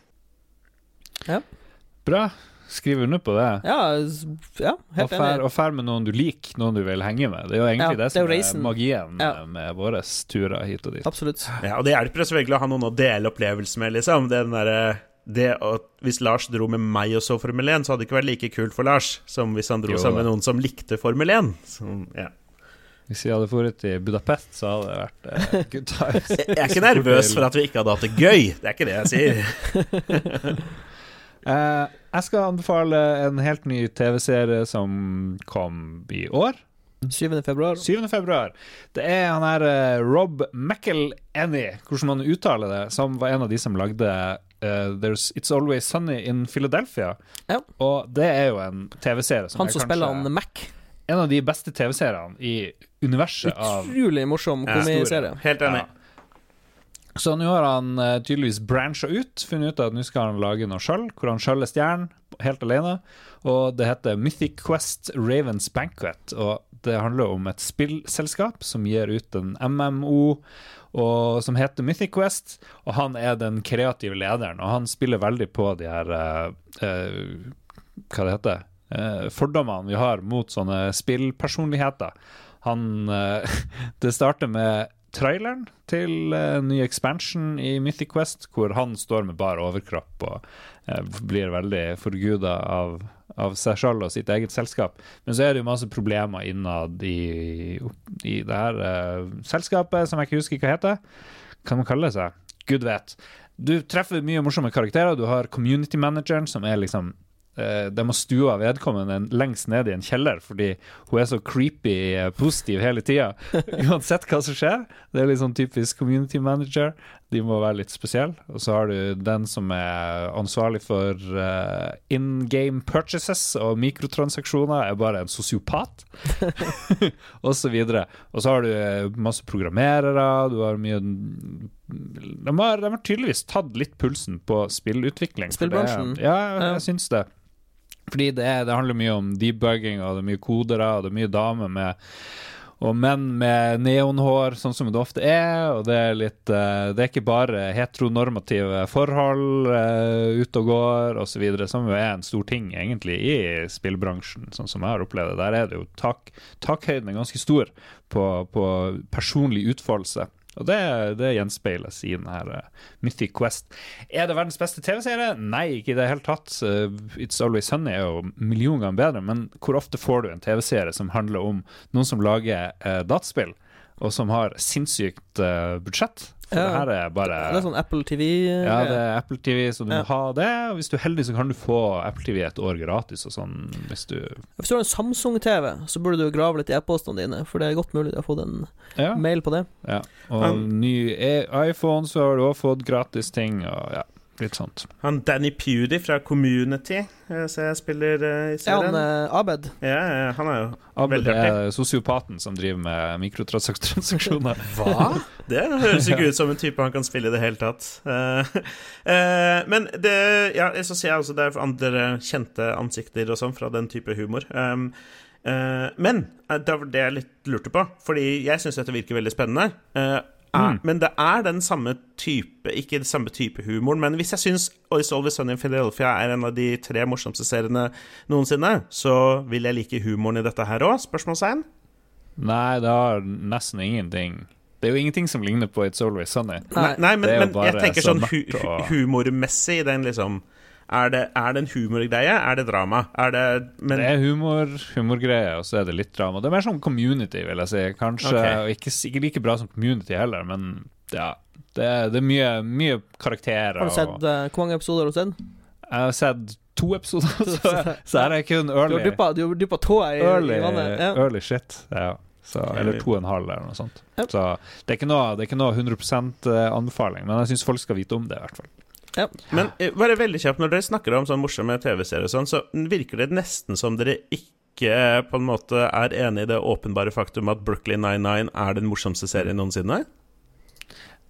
Ja. Bra. Skriver under på det. Ja, ja Og helt fær, enig. og fær med noen du liker, noen du vil henge med. Det er jo egentlig Ja, det det er som jo er, magien Ja. med, våre turer hit og dit. Absolutt. Ja, og det hjelper selvfølgelig å ha noen å dele opplevelsen med, liksom. Den derre det at Hvis Lars dro med meg og så Formel 1, så hadde det ikke vært like kult for Lars som hvis han dro Jo sammen med noen som likte Formel 1. Så, ja. Hvis vi hadde dratt til Budapest, så hadde det vært eh, good times. Jeg er ikke nervøs for at vi ikke hadde hatt det gøy. Det er ikke det jeg sier. Eh, jeg skal anbefale en helt ny TV-serie som kom i år. 7. februar. 7. februar. Det er han her eh, Rob McElhenny, hvordan man uttaler det, som var en av de som lagde Uh, There's It's Always Sunny in Philadelphia. Ja. Og det er jo en TV-serie som Han som spiller han Mac. en av de beste TV-seriene i universet av Utrolig morsom Ja, komiserie. Helt enig. Ja. Så nå har han eh, tydeligvis brancha ut, funnet ut at nå skal han lage noe sjøl, hvor han sjøl er stjernen, helt alene. Og det heter Mythic Quest Ravens Banquet. Og det handler om et spillselskap som gir ut en MMO og som heter Mythic Quest, og han er den kreative lederen. Og han spiller veldig på de her uh, uh, Hva det heter uh, Fordommene vi har mot sånne spillpersonligheter. Han Det starter med traileren til en ny expansion i Mythic Quest, hvor han står med bar overkropp og uh, blir veldig forguda av, av seg sjøl og sitt eget selskap. Men så er det jo masse problemer innad i, i det her uh, selskapet, som jeg ikke husker hva heter. Hva man kaller det seg? Gud vet. Du treffer mye morsomme karakterer. Du har community manageren, som er liksom De har stua vedkommende lengst ned i en kjeller fordi hun er så creepy eh, positiv hele tida. Uansett hva som skjer. Det er litt sånn typisk community manager. De må være litt spesielle. Og så har du den som er ansvarlig for uh, in game purchases og mikrotransaksjoner, er bare en sosiopat. og så videre. Og så har du eh, masse programmerere, du har mye de har, de har tydeligvis tatt litt pulsen på spillutvikling. Spillbransjen? Ja, jeg, Ja. syns det. Fordi det, er, det handler mye om debugging, og det er mye kodere, og det er mye damer med og menn med neonhår, sånn som det ofte er. Og det er litt eh, Det er ikke bare heteronormative forhold uh, ute og går osv., som jo er en stor ting egentlig i spillbransjen, sånn som jeg har opplevd det. Der er det jo tak, takhøyden er ganske stor på, på personlig utfoldelse. Og det, det gjenspeiles i denne eh, Mythic Quest. Er det verdens beste TV-serie? Nei, ikke i det hele tatt. Eh, It's Always Sunny er jo million ganger bedre, men hvor ofte får du en TV-serie som handler om noen som lager eh, dataspill, og som har sinnssykt eh, budsjett? For Ja. det her er bare Det er sånn Apple TV ja, det er Apple TV, så du Ja. må ha det. Og hvis du er heldig, så kan du få Apple TV et år gratis og sånn, hvis du Hvis du har en Samsung-TV, så burde du grave litt i e-postene dine, for det er godt mulig du har fått en Ja. mail på det. ja. Og um, ny e- iPhone, så har du også fått gratis ting, og ja, litt sånt. Han Danny Pewdy fra Community eh, ser jeg spiller i serien. Ja, han eh, Abed? Ja, han er jo Abed Veldig artig. er sosiopaten som driver med mikrotransaksjoner. Hva? Det høres ikke ut som en type han kan spille i det hele tatt. Eh, eh, men det Ja, så ser jeg også det er andre kjente ansikter og sånn fra den type humor. Um, eh, men eh, det var det jeg litt lurte på, fordi jeg syns dette virker veldig spennende. Eh, er, Mm. Men det er den samme type Ikke den samme type humoren, men hvis jeg syns It's Always Sunny in Philadelphia er en av de tre morsomste seriene noensinne, så vil jeg like humoren i dette her òg? Spørsmålstegn? Nei, det har nesten ingenting. Det er jo ingenting som ligner på It's Always Sunny. Nei, nei men, men jeg tenker sånn hu humormessig den liksom er det, er det en humorgreie? Er det drama? Er det Men det er humor, humorgreie, og så er det litt drama. Det er mer som community, vil jeg si. Kanskje okay. og ikke, ikke like bra som community heller, men ja. Det, er- det er mye, mye karakterer. Har du sett og, eh, Hvor mange episoder har du sett? jeg har sett to episoder, så, så her er kun early, du har dyppa tåa i, early, i vannet. Ja. early shit. Ja. Så, eller to og en halv, eller noe sånt. Yep. Så det er ikke noe, det er ikke noe 100% anbefaling, men jeg syns folk skal vite om det, i hvert fall. Men eh, bare veldig kjapt, når dere snakker om sånn morsomme TV-serier sånn, så virker det nesten som dere ikke eh, på en måte er enig i det åpenbare faktum at Brooklyn 99 er den morsomste serien noensinne?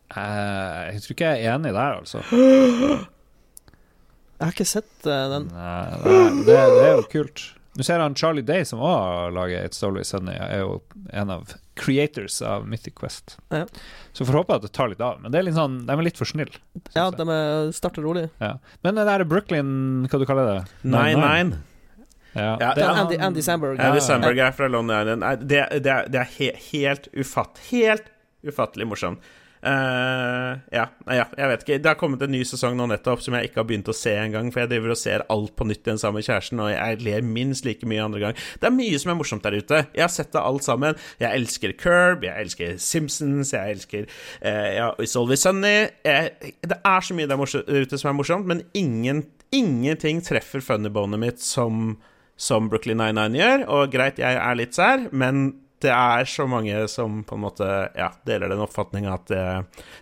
Uh, jeg tror ikke jeg er enig der, altså. Jeg har ikke sett uh, den. Nei, det, det, det er jo kult. Nå ser han Charlie Day, som òg lager It's Always Sunny, er jo en av creators av Mythic Quest. Ja. Så får håpe at det tar litt av. Men det er litt sånn, de er litt for snille. Ja, de er- starter rolig. ja. Men det der Brooklyn, hva du kaller det? Nine Nine. Ja. Ja, det er Andy, Andy Samberg. Andy Sandberg Samberg er fra London Island. Det, det, er, det er he, helt ufatt Helt ufattelig morsomt. Eh, ja, ja, jeg vet ikke. Det har kommet en ny sesong nå nettopp som jeg ikke har begynt å se engang, for jeg driver og ser alt på nytt igjen sammen med kjæresten, og jeg ler minst like mye andre gang. Det er mye som er morsomt der ute. Jeg har sett det alt sammen. Jeg elsker Curb, jeg elsker Simpsons, jeg elsker uh, ja, It's Always Sunny. Jeg, det er så mye der ute som er morsomt, men ingen, ingenting treffer funnybonet mitt som som Brooklyn 99 gjør. Og greit, jeg er litt sær, men det er så mange som på en måte ja, deler den oppfatninga at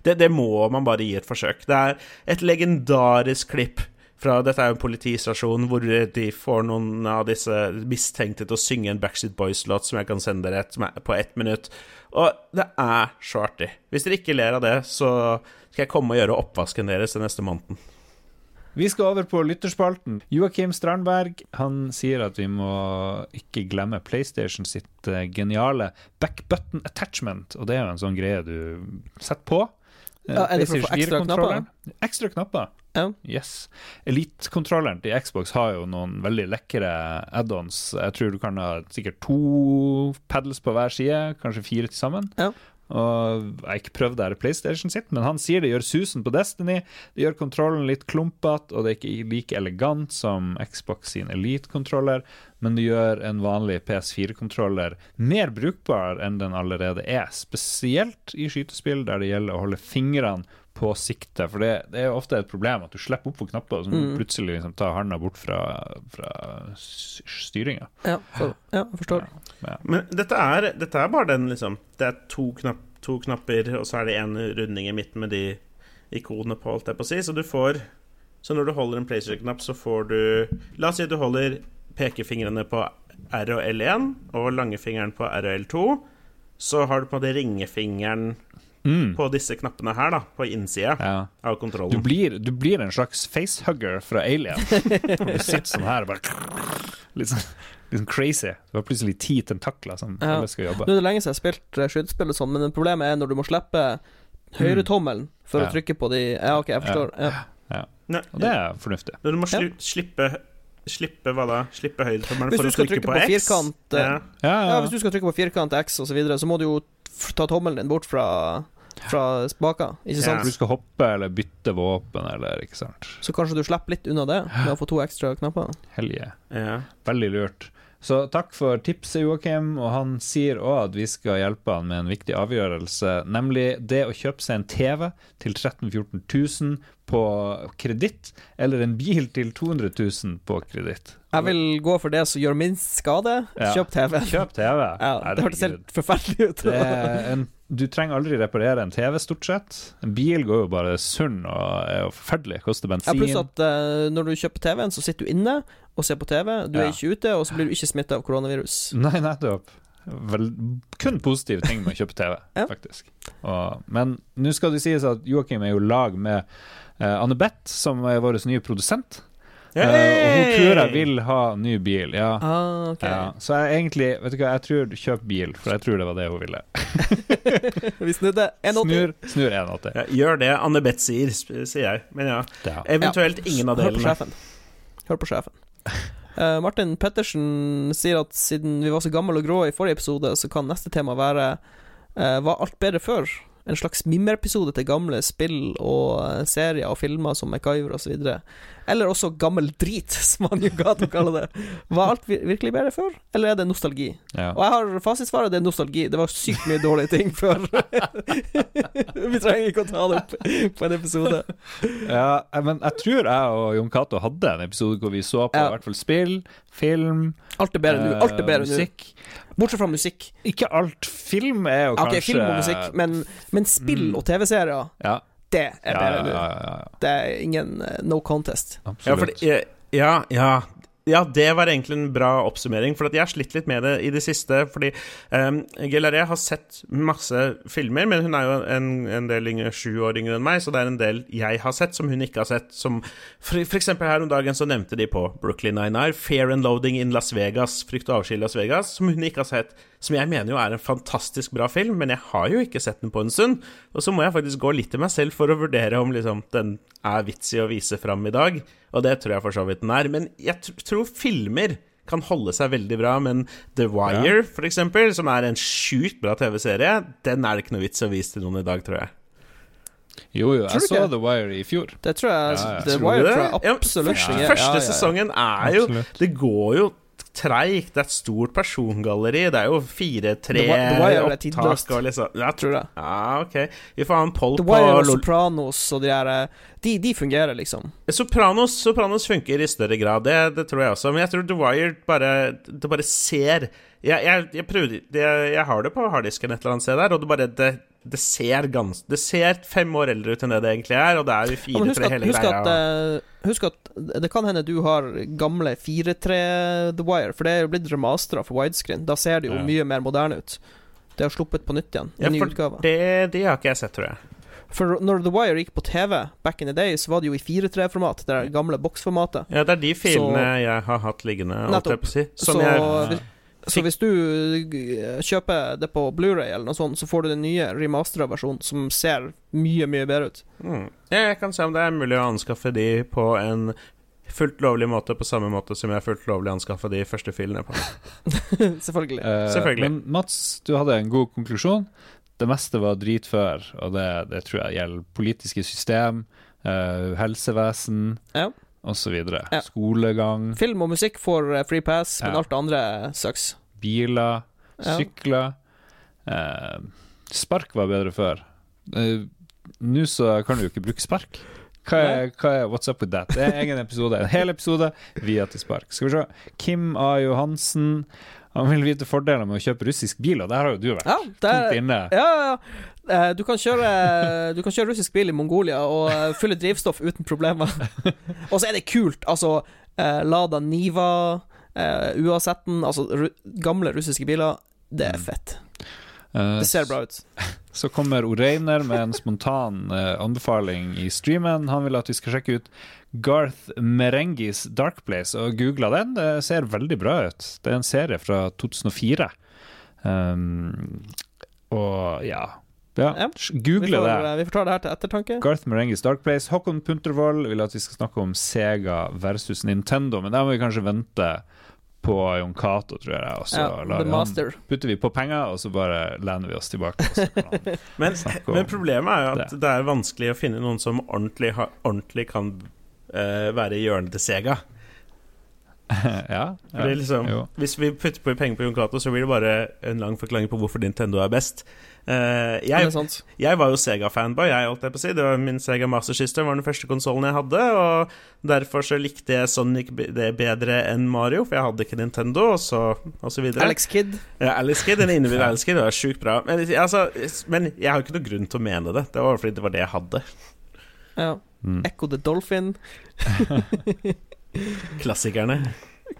det, det, må man bare gi et forsøk. Det er et legendarisk klipp fra Dette er jo en politistasjon hvor de får noen av disse mistenkte til å synge en Backstreet Boys-låt som jeg kan sende dere et, på ett minutt. Og det er så artig. Hvis dere ikke ler av det, så skal jeg komme og gjøre oppvasken deres den neste måneden. Vi skal over på lytterspalten. Joakim Strandberg han sier at vi må ikke glemme PlayStation sitt eh, geniale backbutton attachment. Og det er jo en sånn greie du setter på. Eh, Ja, er det for å få ekstra 4-kontrolleren. Ekstra knapper. Ja. Yes. Elite-kontrolleren til Xbox har jo noen veldig lekre add-ons. Jeg tror du kan ha sikkert to pedals på hver side, kanskje fire til sammen. Ja. Og Jeg har ikke prøvd det her PlayStation sitt, men han sier det gjør susen på Destiny. Det gjør kontrollen litt klumpete, og det er ikke like elegant som Xbox sin Elite-kontroller, men det gjør en vanlig PS4-kontroller mer brukbar enn den allerede er. Spesielt i skytespill der det gjelder å holde fingrene på sikte, for det, det er jo ofte et problem at du slipper opp på knapper, du Mm. plutselig liksom tar handa bort fra, fra styringa. Ja, ja, jeg forstår. Men dette er, dette er bare den, liksom Det er to, knapp, to knapper, og så er det en runding i midten med de ikonene på, alt jeg på å si. Så du får Så når du holder en PlayStation-knapp, så får du La oss si at du holder pekefingrene på R og L1 og langefingeren på R og L2. Så har du på en måte ringefingeren Mm. på disse knappene her, da, på innsida Ja. av Du kontrollen. blir, du blir en slags facehugger fra Alien. Du sitter sånn her og bare Litt sånn, litt sånn crazy. Du har plutselig ti tentakler som Ja. alle skal jobbe. Nå er det lenge siden jeg har spilt eh, skytespill og sånn, men problemet er når du må slippe høyretommelen for. Ja. å trykke på de Ja, OK, jeg forstår. Ja. Og det er fornuftig. Når du må sli, slippe Slippe hva da? Slippe høydetommelen Hvis for du å trykke trykke på, på X? firkant, eh, ja. Ja, Ja, ja. hvis du skal trykke på firkant X osv., så videre, så må du jo ta tommelen din bort fra, fra spaker, ikke sant? Ja. du skal hoppe eller bytte våpen eller ikke sant. Så kanskje du slipper litt unna det med å få to ekstra knapper. Helge. ja. Veldig lurt. Så takk for tipset, Joakim. Og han sier òg at vi skal hjelpe han med en viktig avgjørelse, nemlig det å kjøpe seg en TV til 13 000-14 000 på kreditt, eller en bil til 200 000 på kreditt. Jeg vil gå for det som gjør minst skade. Ja. Kjøp TV. Kjøp TV. Ja, det hørtes helt forferdelig ut. Det er en, du trenger aldri reparere en TV, stort sett. En bil går jo bare sunn og er jo forferdelig. Koster bensin. Ja, pluss at uh, når du kjøper TV-en, så sitter du inne og ser på TV. Du Ja. er ikke ute, og så blir du ikke smitta av koronavirus. Nei, nettopp. Vel, kun positive ting med å kjøpe TV, Ja. faktisk. Og, men nå skal det sies at Joakim er jo lag med uh, Anne Beth, som er vår nye produsent. Eh, og hun tror jeg vil ha ny bil. Ja. Ah, okay. ja. Så jeg egentlig Vet du hva, jeg tror kjøp bil, for jeg tror det var det hun ville. Vi snudde 1,80. Snur, snur 1,80. Ja, gjør det Anne Beth sier, sier jeg. Men ja. Ja. Eventuelt ingen av Hør på delene. sjefen. Hør på sjefen. Uh, Martin Pettersen sier at siden vi var så gamle og grå i forrige episode, så kan neste tema være uh, Var alt bedre før? En slags mimeepisode til gamle spill og eh, serier og filmer som MacGyver osv. Eller også gammel drit, som han jo kaller det. Var alt virkelig bedre før, eller er det nostalgi? Ja. Og jeg har fasitsvaret, det er nostalgi. Det var sykt mye dårlige ting før. vi trenger ikke å ta det opp på en episode. Ja, eh, men jeg tror jeg og Jon Cato hadde en episode hvor vi så på Ja. i hvert fall spill, film, Alt er bedre nå. Alt er eh, bedre nå. musikk. Bortsett fra musikk. Ikke alt. Film er jo Ok, kanskje film og musikk, men, men spill Mm. og TV-serier, Ja, det er bedre ja, ja, ja. Det er ingen eh, no contest. Ja, Absolutt. ja, ja, Ja, det var egentlig en bra oppsummering, for at jeg har slitt litt med det i det siste. Fordi um, Gelaré har sett masse filmer, men hun er jo en, en del yngre, sju år yngre enn meg, så det er en del jeg har sett som hun ikke har sett. Som for, for eksempel her om dagen så nevnte de på Brooklyn Nine-Nine Fair and Loading in Las Vegas, Frykt og avsky i Las Vegas, som hun ikke har sett. Som jeg mener jo er en fantastisk bra film, men jeg har jo ikke sett den på en stund. Og så må jeg faktisk gå litt til meg selv for å vurdere om liksom, den er vits i å vise fram i dag. Og det tror jeg for så vidt den er. Men jeg tror filmer kan holde seg veldig bra, men The Wire, Ja. for eksempel, som er en sjukt bra TV-serie, den er det ikke noe vits å vise til noen i dag, tror jeg. Jo, jo, jeg så ikke? The Wire i fjor. Det tror jeg Ja, ja. The Tror Wire tror jeg Ja, absolutt første, første Ja, ja, ja. sesongen er jo Absolutt. Det går jo treigt. Det er et stort persongalleri. Det er jo fire-tre opptak og liksom Ja, Tror det. ja, ok. Vi får ha en poll The på Wire og Sopranos og de der eh, De, de fungerer, liksom. Sopranos, Sopranos funker i større grad, det, det tror jeg også. Men jeg tror The Wire bare Det bare ser Jeg, jeg, jeg prøvde jeg, Jeg har det på harddisken et eller annet sted der, og det bare Det, det ser gans Det ser fem år eldre ut enn det det egentlig er, og det er jo husk 4-3 at, hele husk, greia. at, uh, husk at det kan hende du har gamle 4-3 The Wire, for det er jo blitt remastera for widescreen. Da ser det jo Ja. mye mer moderne ut. Det har sluppet på nytt igjen. Ja, ny for det, det har ikke jeg sett, tror jeg. For når The Wire gikk på TV back in the day, så var det jo i 4-3-format. Det gamle boksformatet. Ja, det er de filmene Så- jeg har hatt liggende, Nettopp. jeg si. Som Så, jeg så hvis du eh, kjøper det på Blu-ray eller noe sånt, så får du den nye remastera versjonen som ser mye, mye bedre ut. mm. Jeg kan se om det er mulig å anskaffe de på en fullt lovlig måte, på samme måte som jeg fullt lovlig anskaffa de første filene på. Selvfølgelig. Uh, Selvfølgelig. Men Mats, du hadde en god konklusjon. Det meste var drit før, og det, det tror jeg gjelder politiske system, uh, helsevesen Ja. Osv. Ja. Skolegang, Film og musikk får eh, free pass, men Ja. alt det andre sucks. biler, sykler. Eh, spark var bedre før. Eh, Nå så kan du jo ikke bruke spark. Hva er, hva er What's up with that? Det er en egen episode. En hel episode via til spark. Skal vi se. Kim A. Johansen. Han vil vite fordeler med å kjøpe russisk bil, og der har jo du vært Ja, der, er, inne. ja, ja. Eh, Du kan kjøre Du kan kjøre russisk bil i Mongolia og eh, fylle drivstoff uten problemer. og så er det kult. Altså, eh, Lada Niva, UAZ-en, altså gamle russiske biler. Det er Mm. fett. Eh, Det ser bra ut. Så kommer Oreiner med en spontan eh, anbefaling i streamen. Han vil at vi skal sjekke ut Garth Merengis Dark Place, og googla den. Det ser veldig bra ut. Det er en serie fra 2004. Um, og ja. ja. Ja. Vi Google får, det. eh, vi får ta det her til ettertanke. Garth Merengis Dark Place. Håkon Puntervold vil at vi skal snakke om Sega versus Nintendo, men der må vi kanskje vente på Jon Cato, tror jeg. Og så Ja, lar The vi han- putter vi på penger, og så bare lener vi oss tilbake. Men, men problemet er jo at det. det. er vanskelig å finne noen som ordentlig, ha, ordentlig kan uh, være i hjørnet til Sega. ja, ja det er liksom, hvis vi putter på penger på Jon Cato, så blir det bare en lang forklaring på hvorfor Nintendo er best. Eh, jeg, jeg var jo Sega-fanboy, jeg holdt jeg på å si. Det var Min Sega Master System var den første konsollen jeg hadde, og derfor så likte jeg Sonic det bedre enn Mario, for jeg hadde ikke Nintendo, og så, og så videre. Alex Kidd. Ja, Alex Kid, den individuelle Alex Kid, det var sjukt bra. Men, altså, men jeg har jo ikke noe grunn til å mene det. Det var fordi det var det jeg hadde. Ja. Mm. Echo the Dolphin. Klassikerne.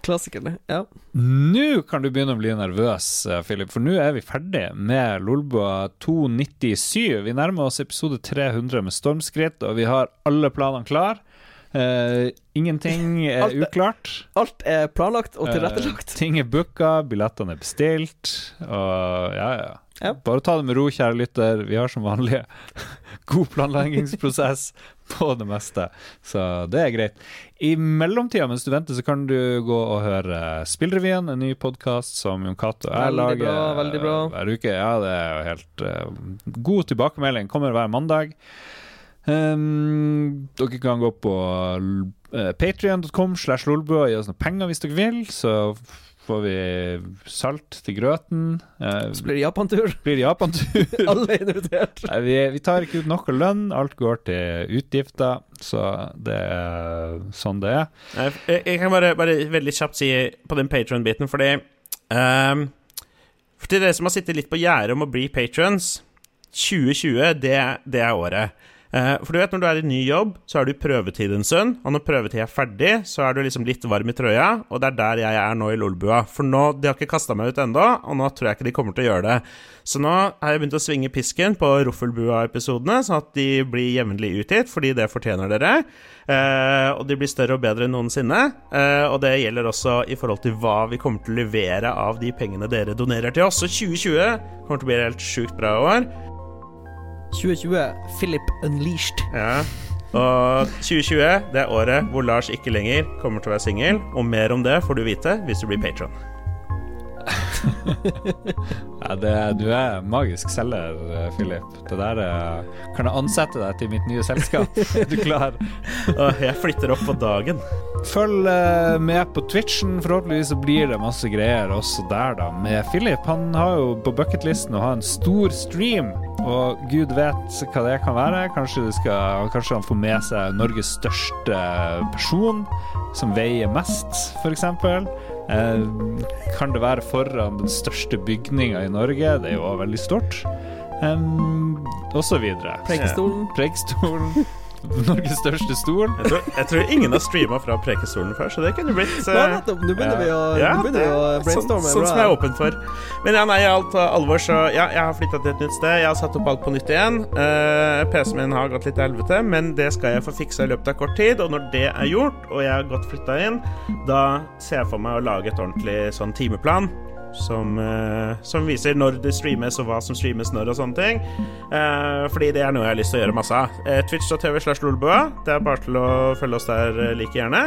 Klassikerne. Ja. Nå kan du begynne å bli nervøs, eh, Philip, for nå er vi ferdig med Lolbua 297. Vi nærmer oss episode 300 med stormskritt, og vi har alle planene klar. Uh, ingenting er Alt uklart. Alt er planlagt og tilrettelagt. tilrettelagt. ting er booka, billettene er bestilt, og ja, ja. Ja. Bare ta det med ro, kjære lytter. Vi har som vanlig god planleggingsprosess på det meste, så det er greit. I mellomtida, mens du venter, så kan du gå og høre Spillrevyen, en ny podkast som Jon Cato og jeg Veldig lager bra, veldig bra. eh, hver uke. Ja, det er jo helt uh, god tilbakemelding. Kommer hver mandag. Um, dere kan gå på uh, patrion.com slash lolbua og gi oss noen penger hvis dere vil, så får vi salt til grøten. Eh, Så blir det Japan-tur. blir det Japan-tur. Alle er invitert. Nei, vi, vi tar ikke ut noe lønn, alt går til utgifter, så det er sånn det er. Jeg, jeg kan bare, bare veldig kjapt si på den Patron-biten, fordi um, For til dere som har sittet litt på gjerdet om å bli patrons 2020, det, det er året. Eh, for du vet, når du er i ny jobb, så er du i prøvetid en og når prøvetid er ferdig, så er du liksom litt varm i trøya, og det er der jeg er nå i Lolbua. For nå, de har ikke kasta meg ut ennå, og nå tror jeg ikke de kommer til å gjøre det. Så nå har jeg begynt å svinge pisken på Roffelbua-episodene, sånn at de blir jevnlig utgitt, fordi det fortjener dere. Eh, og de blir større og bedre enn noensinne. Eh, og det gjelder også i forhold til hva vi kommer til å levere av de pengene dere donerer til oss. Så 2020 kommer til å bli et helt sjukt bra år. 2020, Philip Unleashed. Ja. Og 2020 det er året hvor Lars ikke lenger kommer til å være singel. Og mer om det får du vite hvis du blir patron. Ja, det, du er magisk selger, Philip. Det der eh, Kan jeg ansette deg til mitt nye selskap? Er du klar? Og jeg flytter opp på dagen. Følg eh, med på Twitchen. Forhåpentligvis så blir det masse greier også der, da. Med Philip. Han har jo på bucketlisten å ha en stor stream. Og gud vet hva det kan være. Kanskje, skal, kanskje han får med seg Norges største person, som veier mest, f.eks. Eh, kan det være foran den største bygninga i Norge? Det er jo veldig stort. Um, og så videre. Preikestolen. Preikestolen. Norges største stol. Jeg tror, jeg tror ingen har streama fra Prekestolen før, så det kunne blitt uh, Nå begynner vi å, ja, begynner vi å brainstorme. Sånn, sånn bra. som jeg er åpen for. Men ja, nei, i alt alvor, så ja, jeg har flytta til et nytt sted. Jeg har satt opp alt på nytt igjen. Uh, PC-en min har gått litt til helvete, men det skal jeg få fiksa i løpet av kort tid. Og når det er gjort, og jeg har godt flytta inn, da ser jeg for meg å lage et ordentlig sånn timeplan. Som, eh, som viser når det streames, og hva som streames når, og sånne ting. Eh, fordi det er noe jeg har lyst til å gjøre masse av. Eh, Twitch.tv slash lolbua. Det er bare til å følge oss der like gjerne.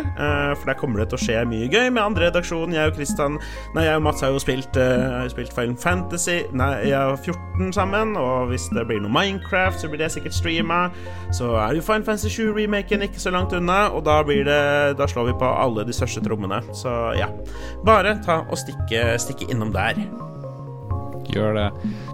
For der kommer det til å skje mye gøy med andre redaksjon. Jeg og Kristian Nei, jeg og Mats har jo spilt, har spilt Final Fantasy Nei, jeg har 14 sammen. Og hvis det blir noe Minecraft, så blir det sikkert streama. Så er jo Final Fantasy 7-remaken ikke så langt unna, og da blir det Da slår vi på alle de største trommene. Så ja. Bare ta og stikke, stikke innom der. Gjør det.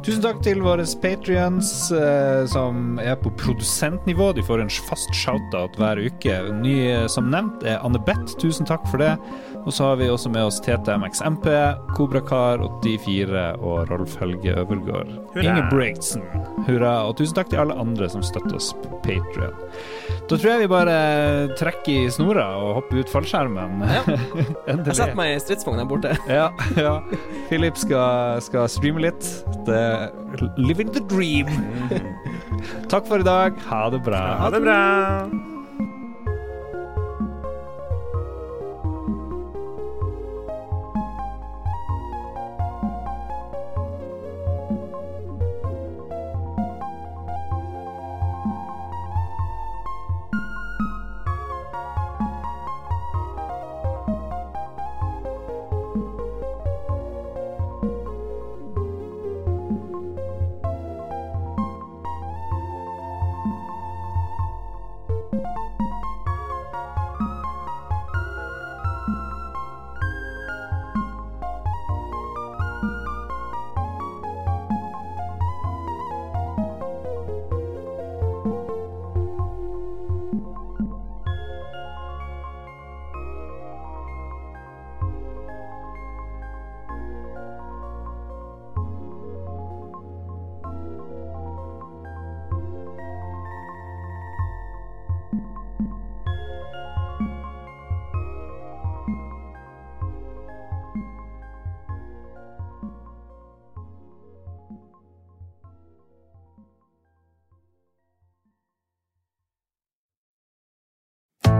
Tusen takk til våre patrions eh, som er på produsentnivå. De får en fast shout-out hver uke. Ny eh, som nevnt er Anne Beth. Tusen takk for det. Og så har vi også med oss TTMXMP, Kobrakar84 og Rolf Helge Øvergård. Hurra. Inge Brigtsen. Hurra. Og tusen takk til alle andre som støtter oss på Patrion. Da tror jeg vi bare trekker i snora og hopper ut fallskjermen. Ja. Endelig. Jeg setter meg i stridsvogna borte. Ja, ja. Philip skal, skal streame litt. Det Living the dream. Takk for i dag. Ha det bra. Ha det bra.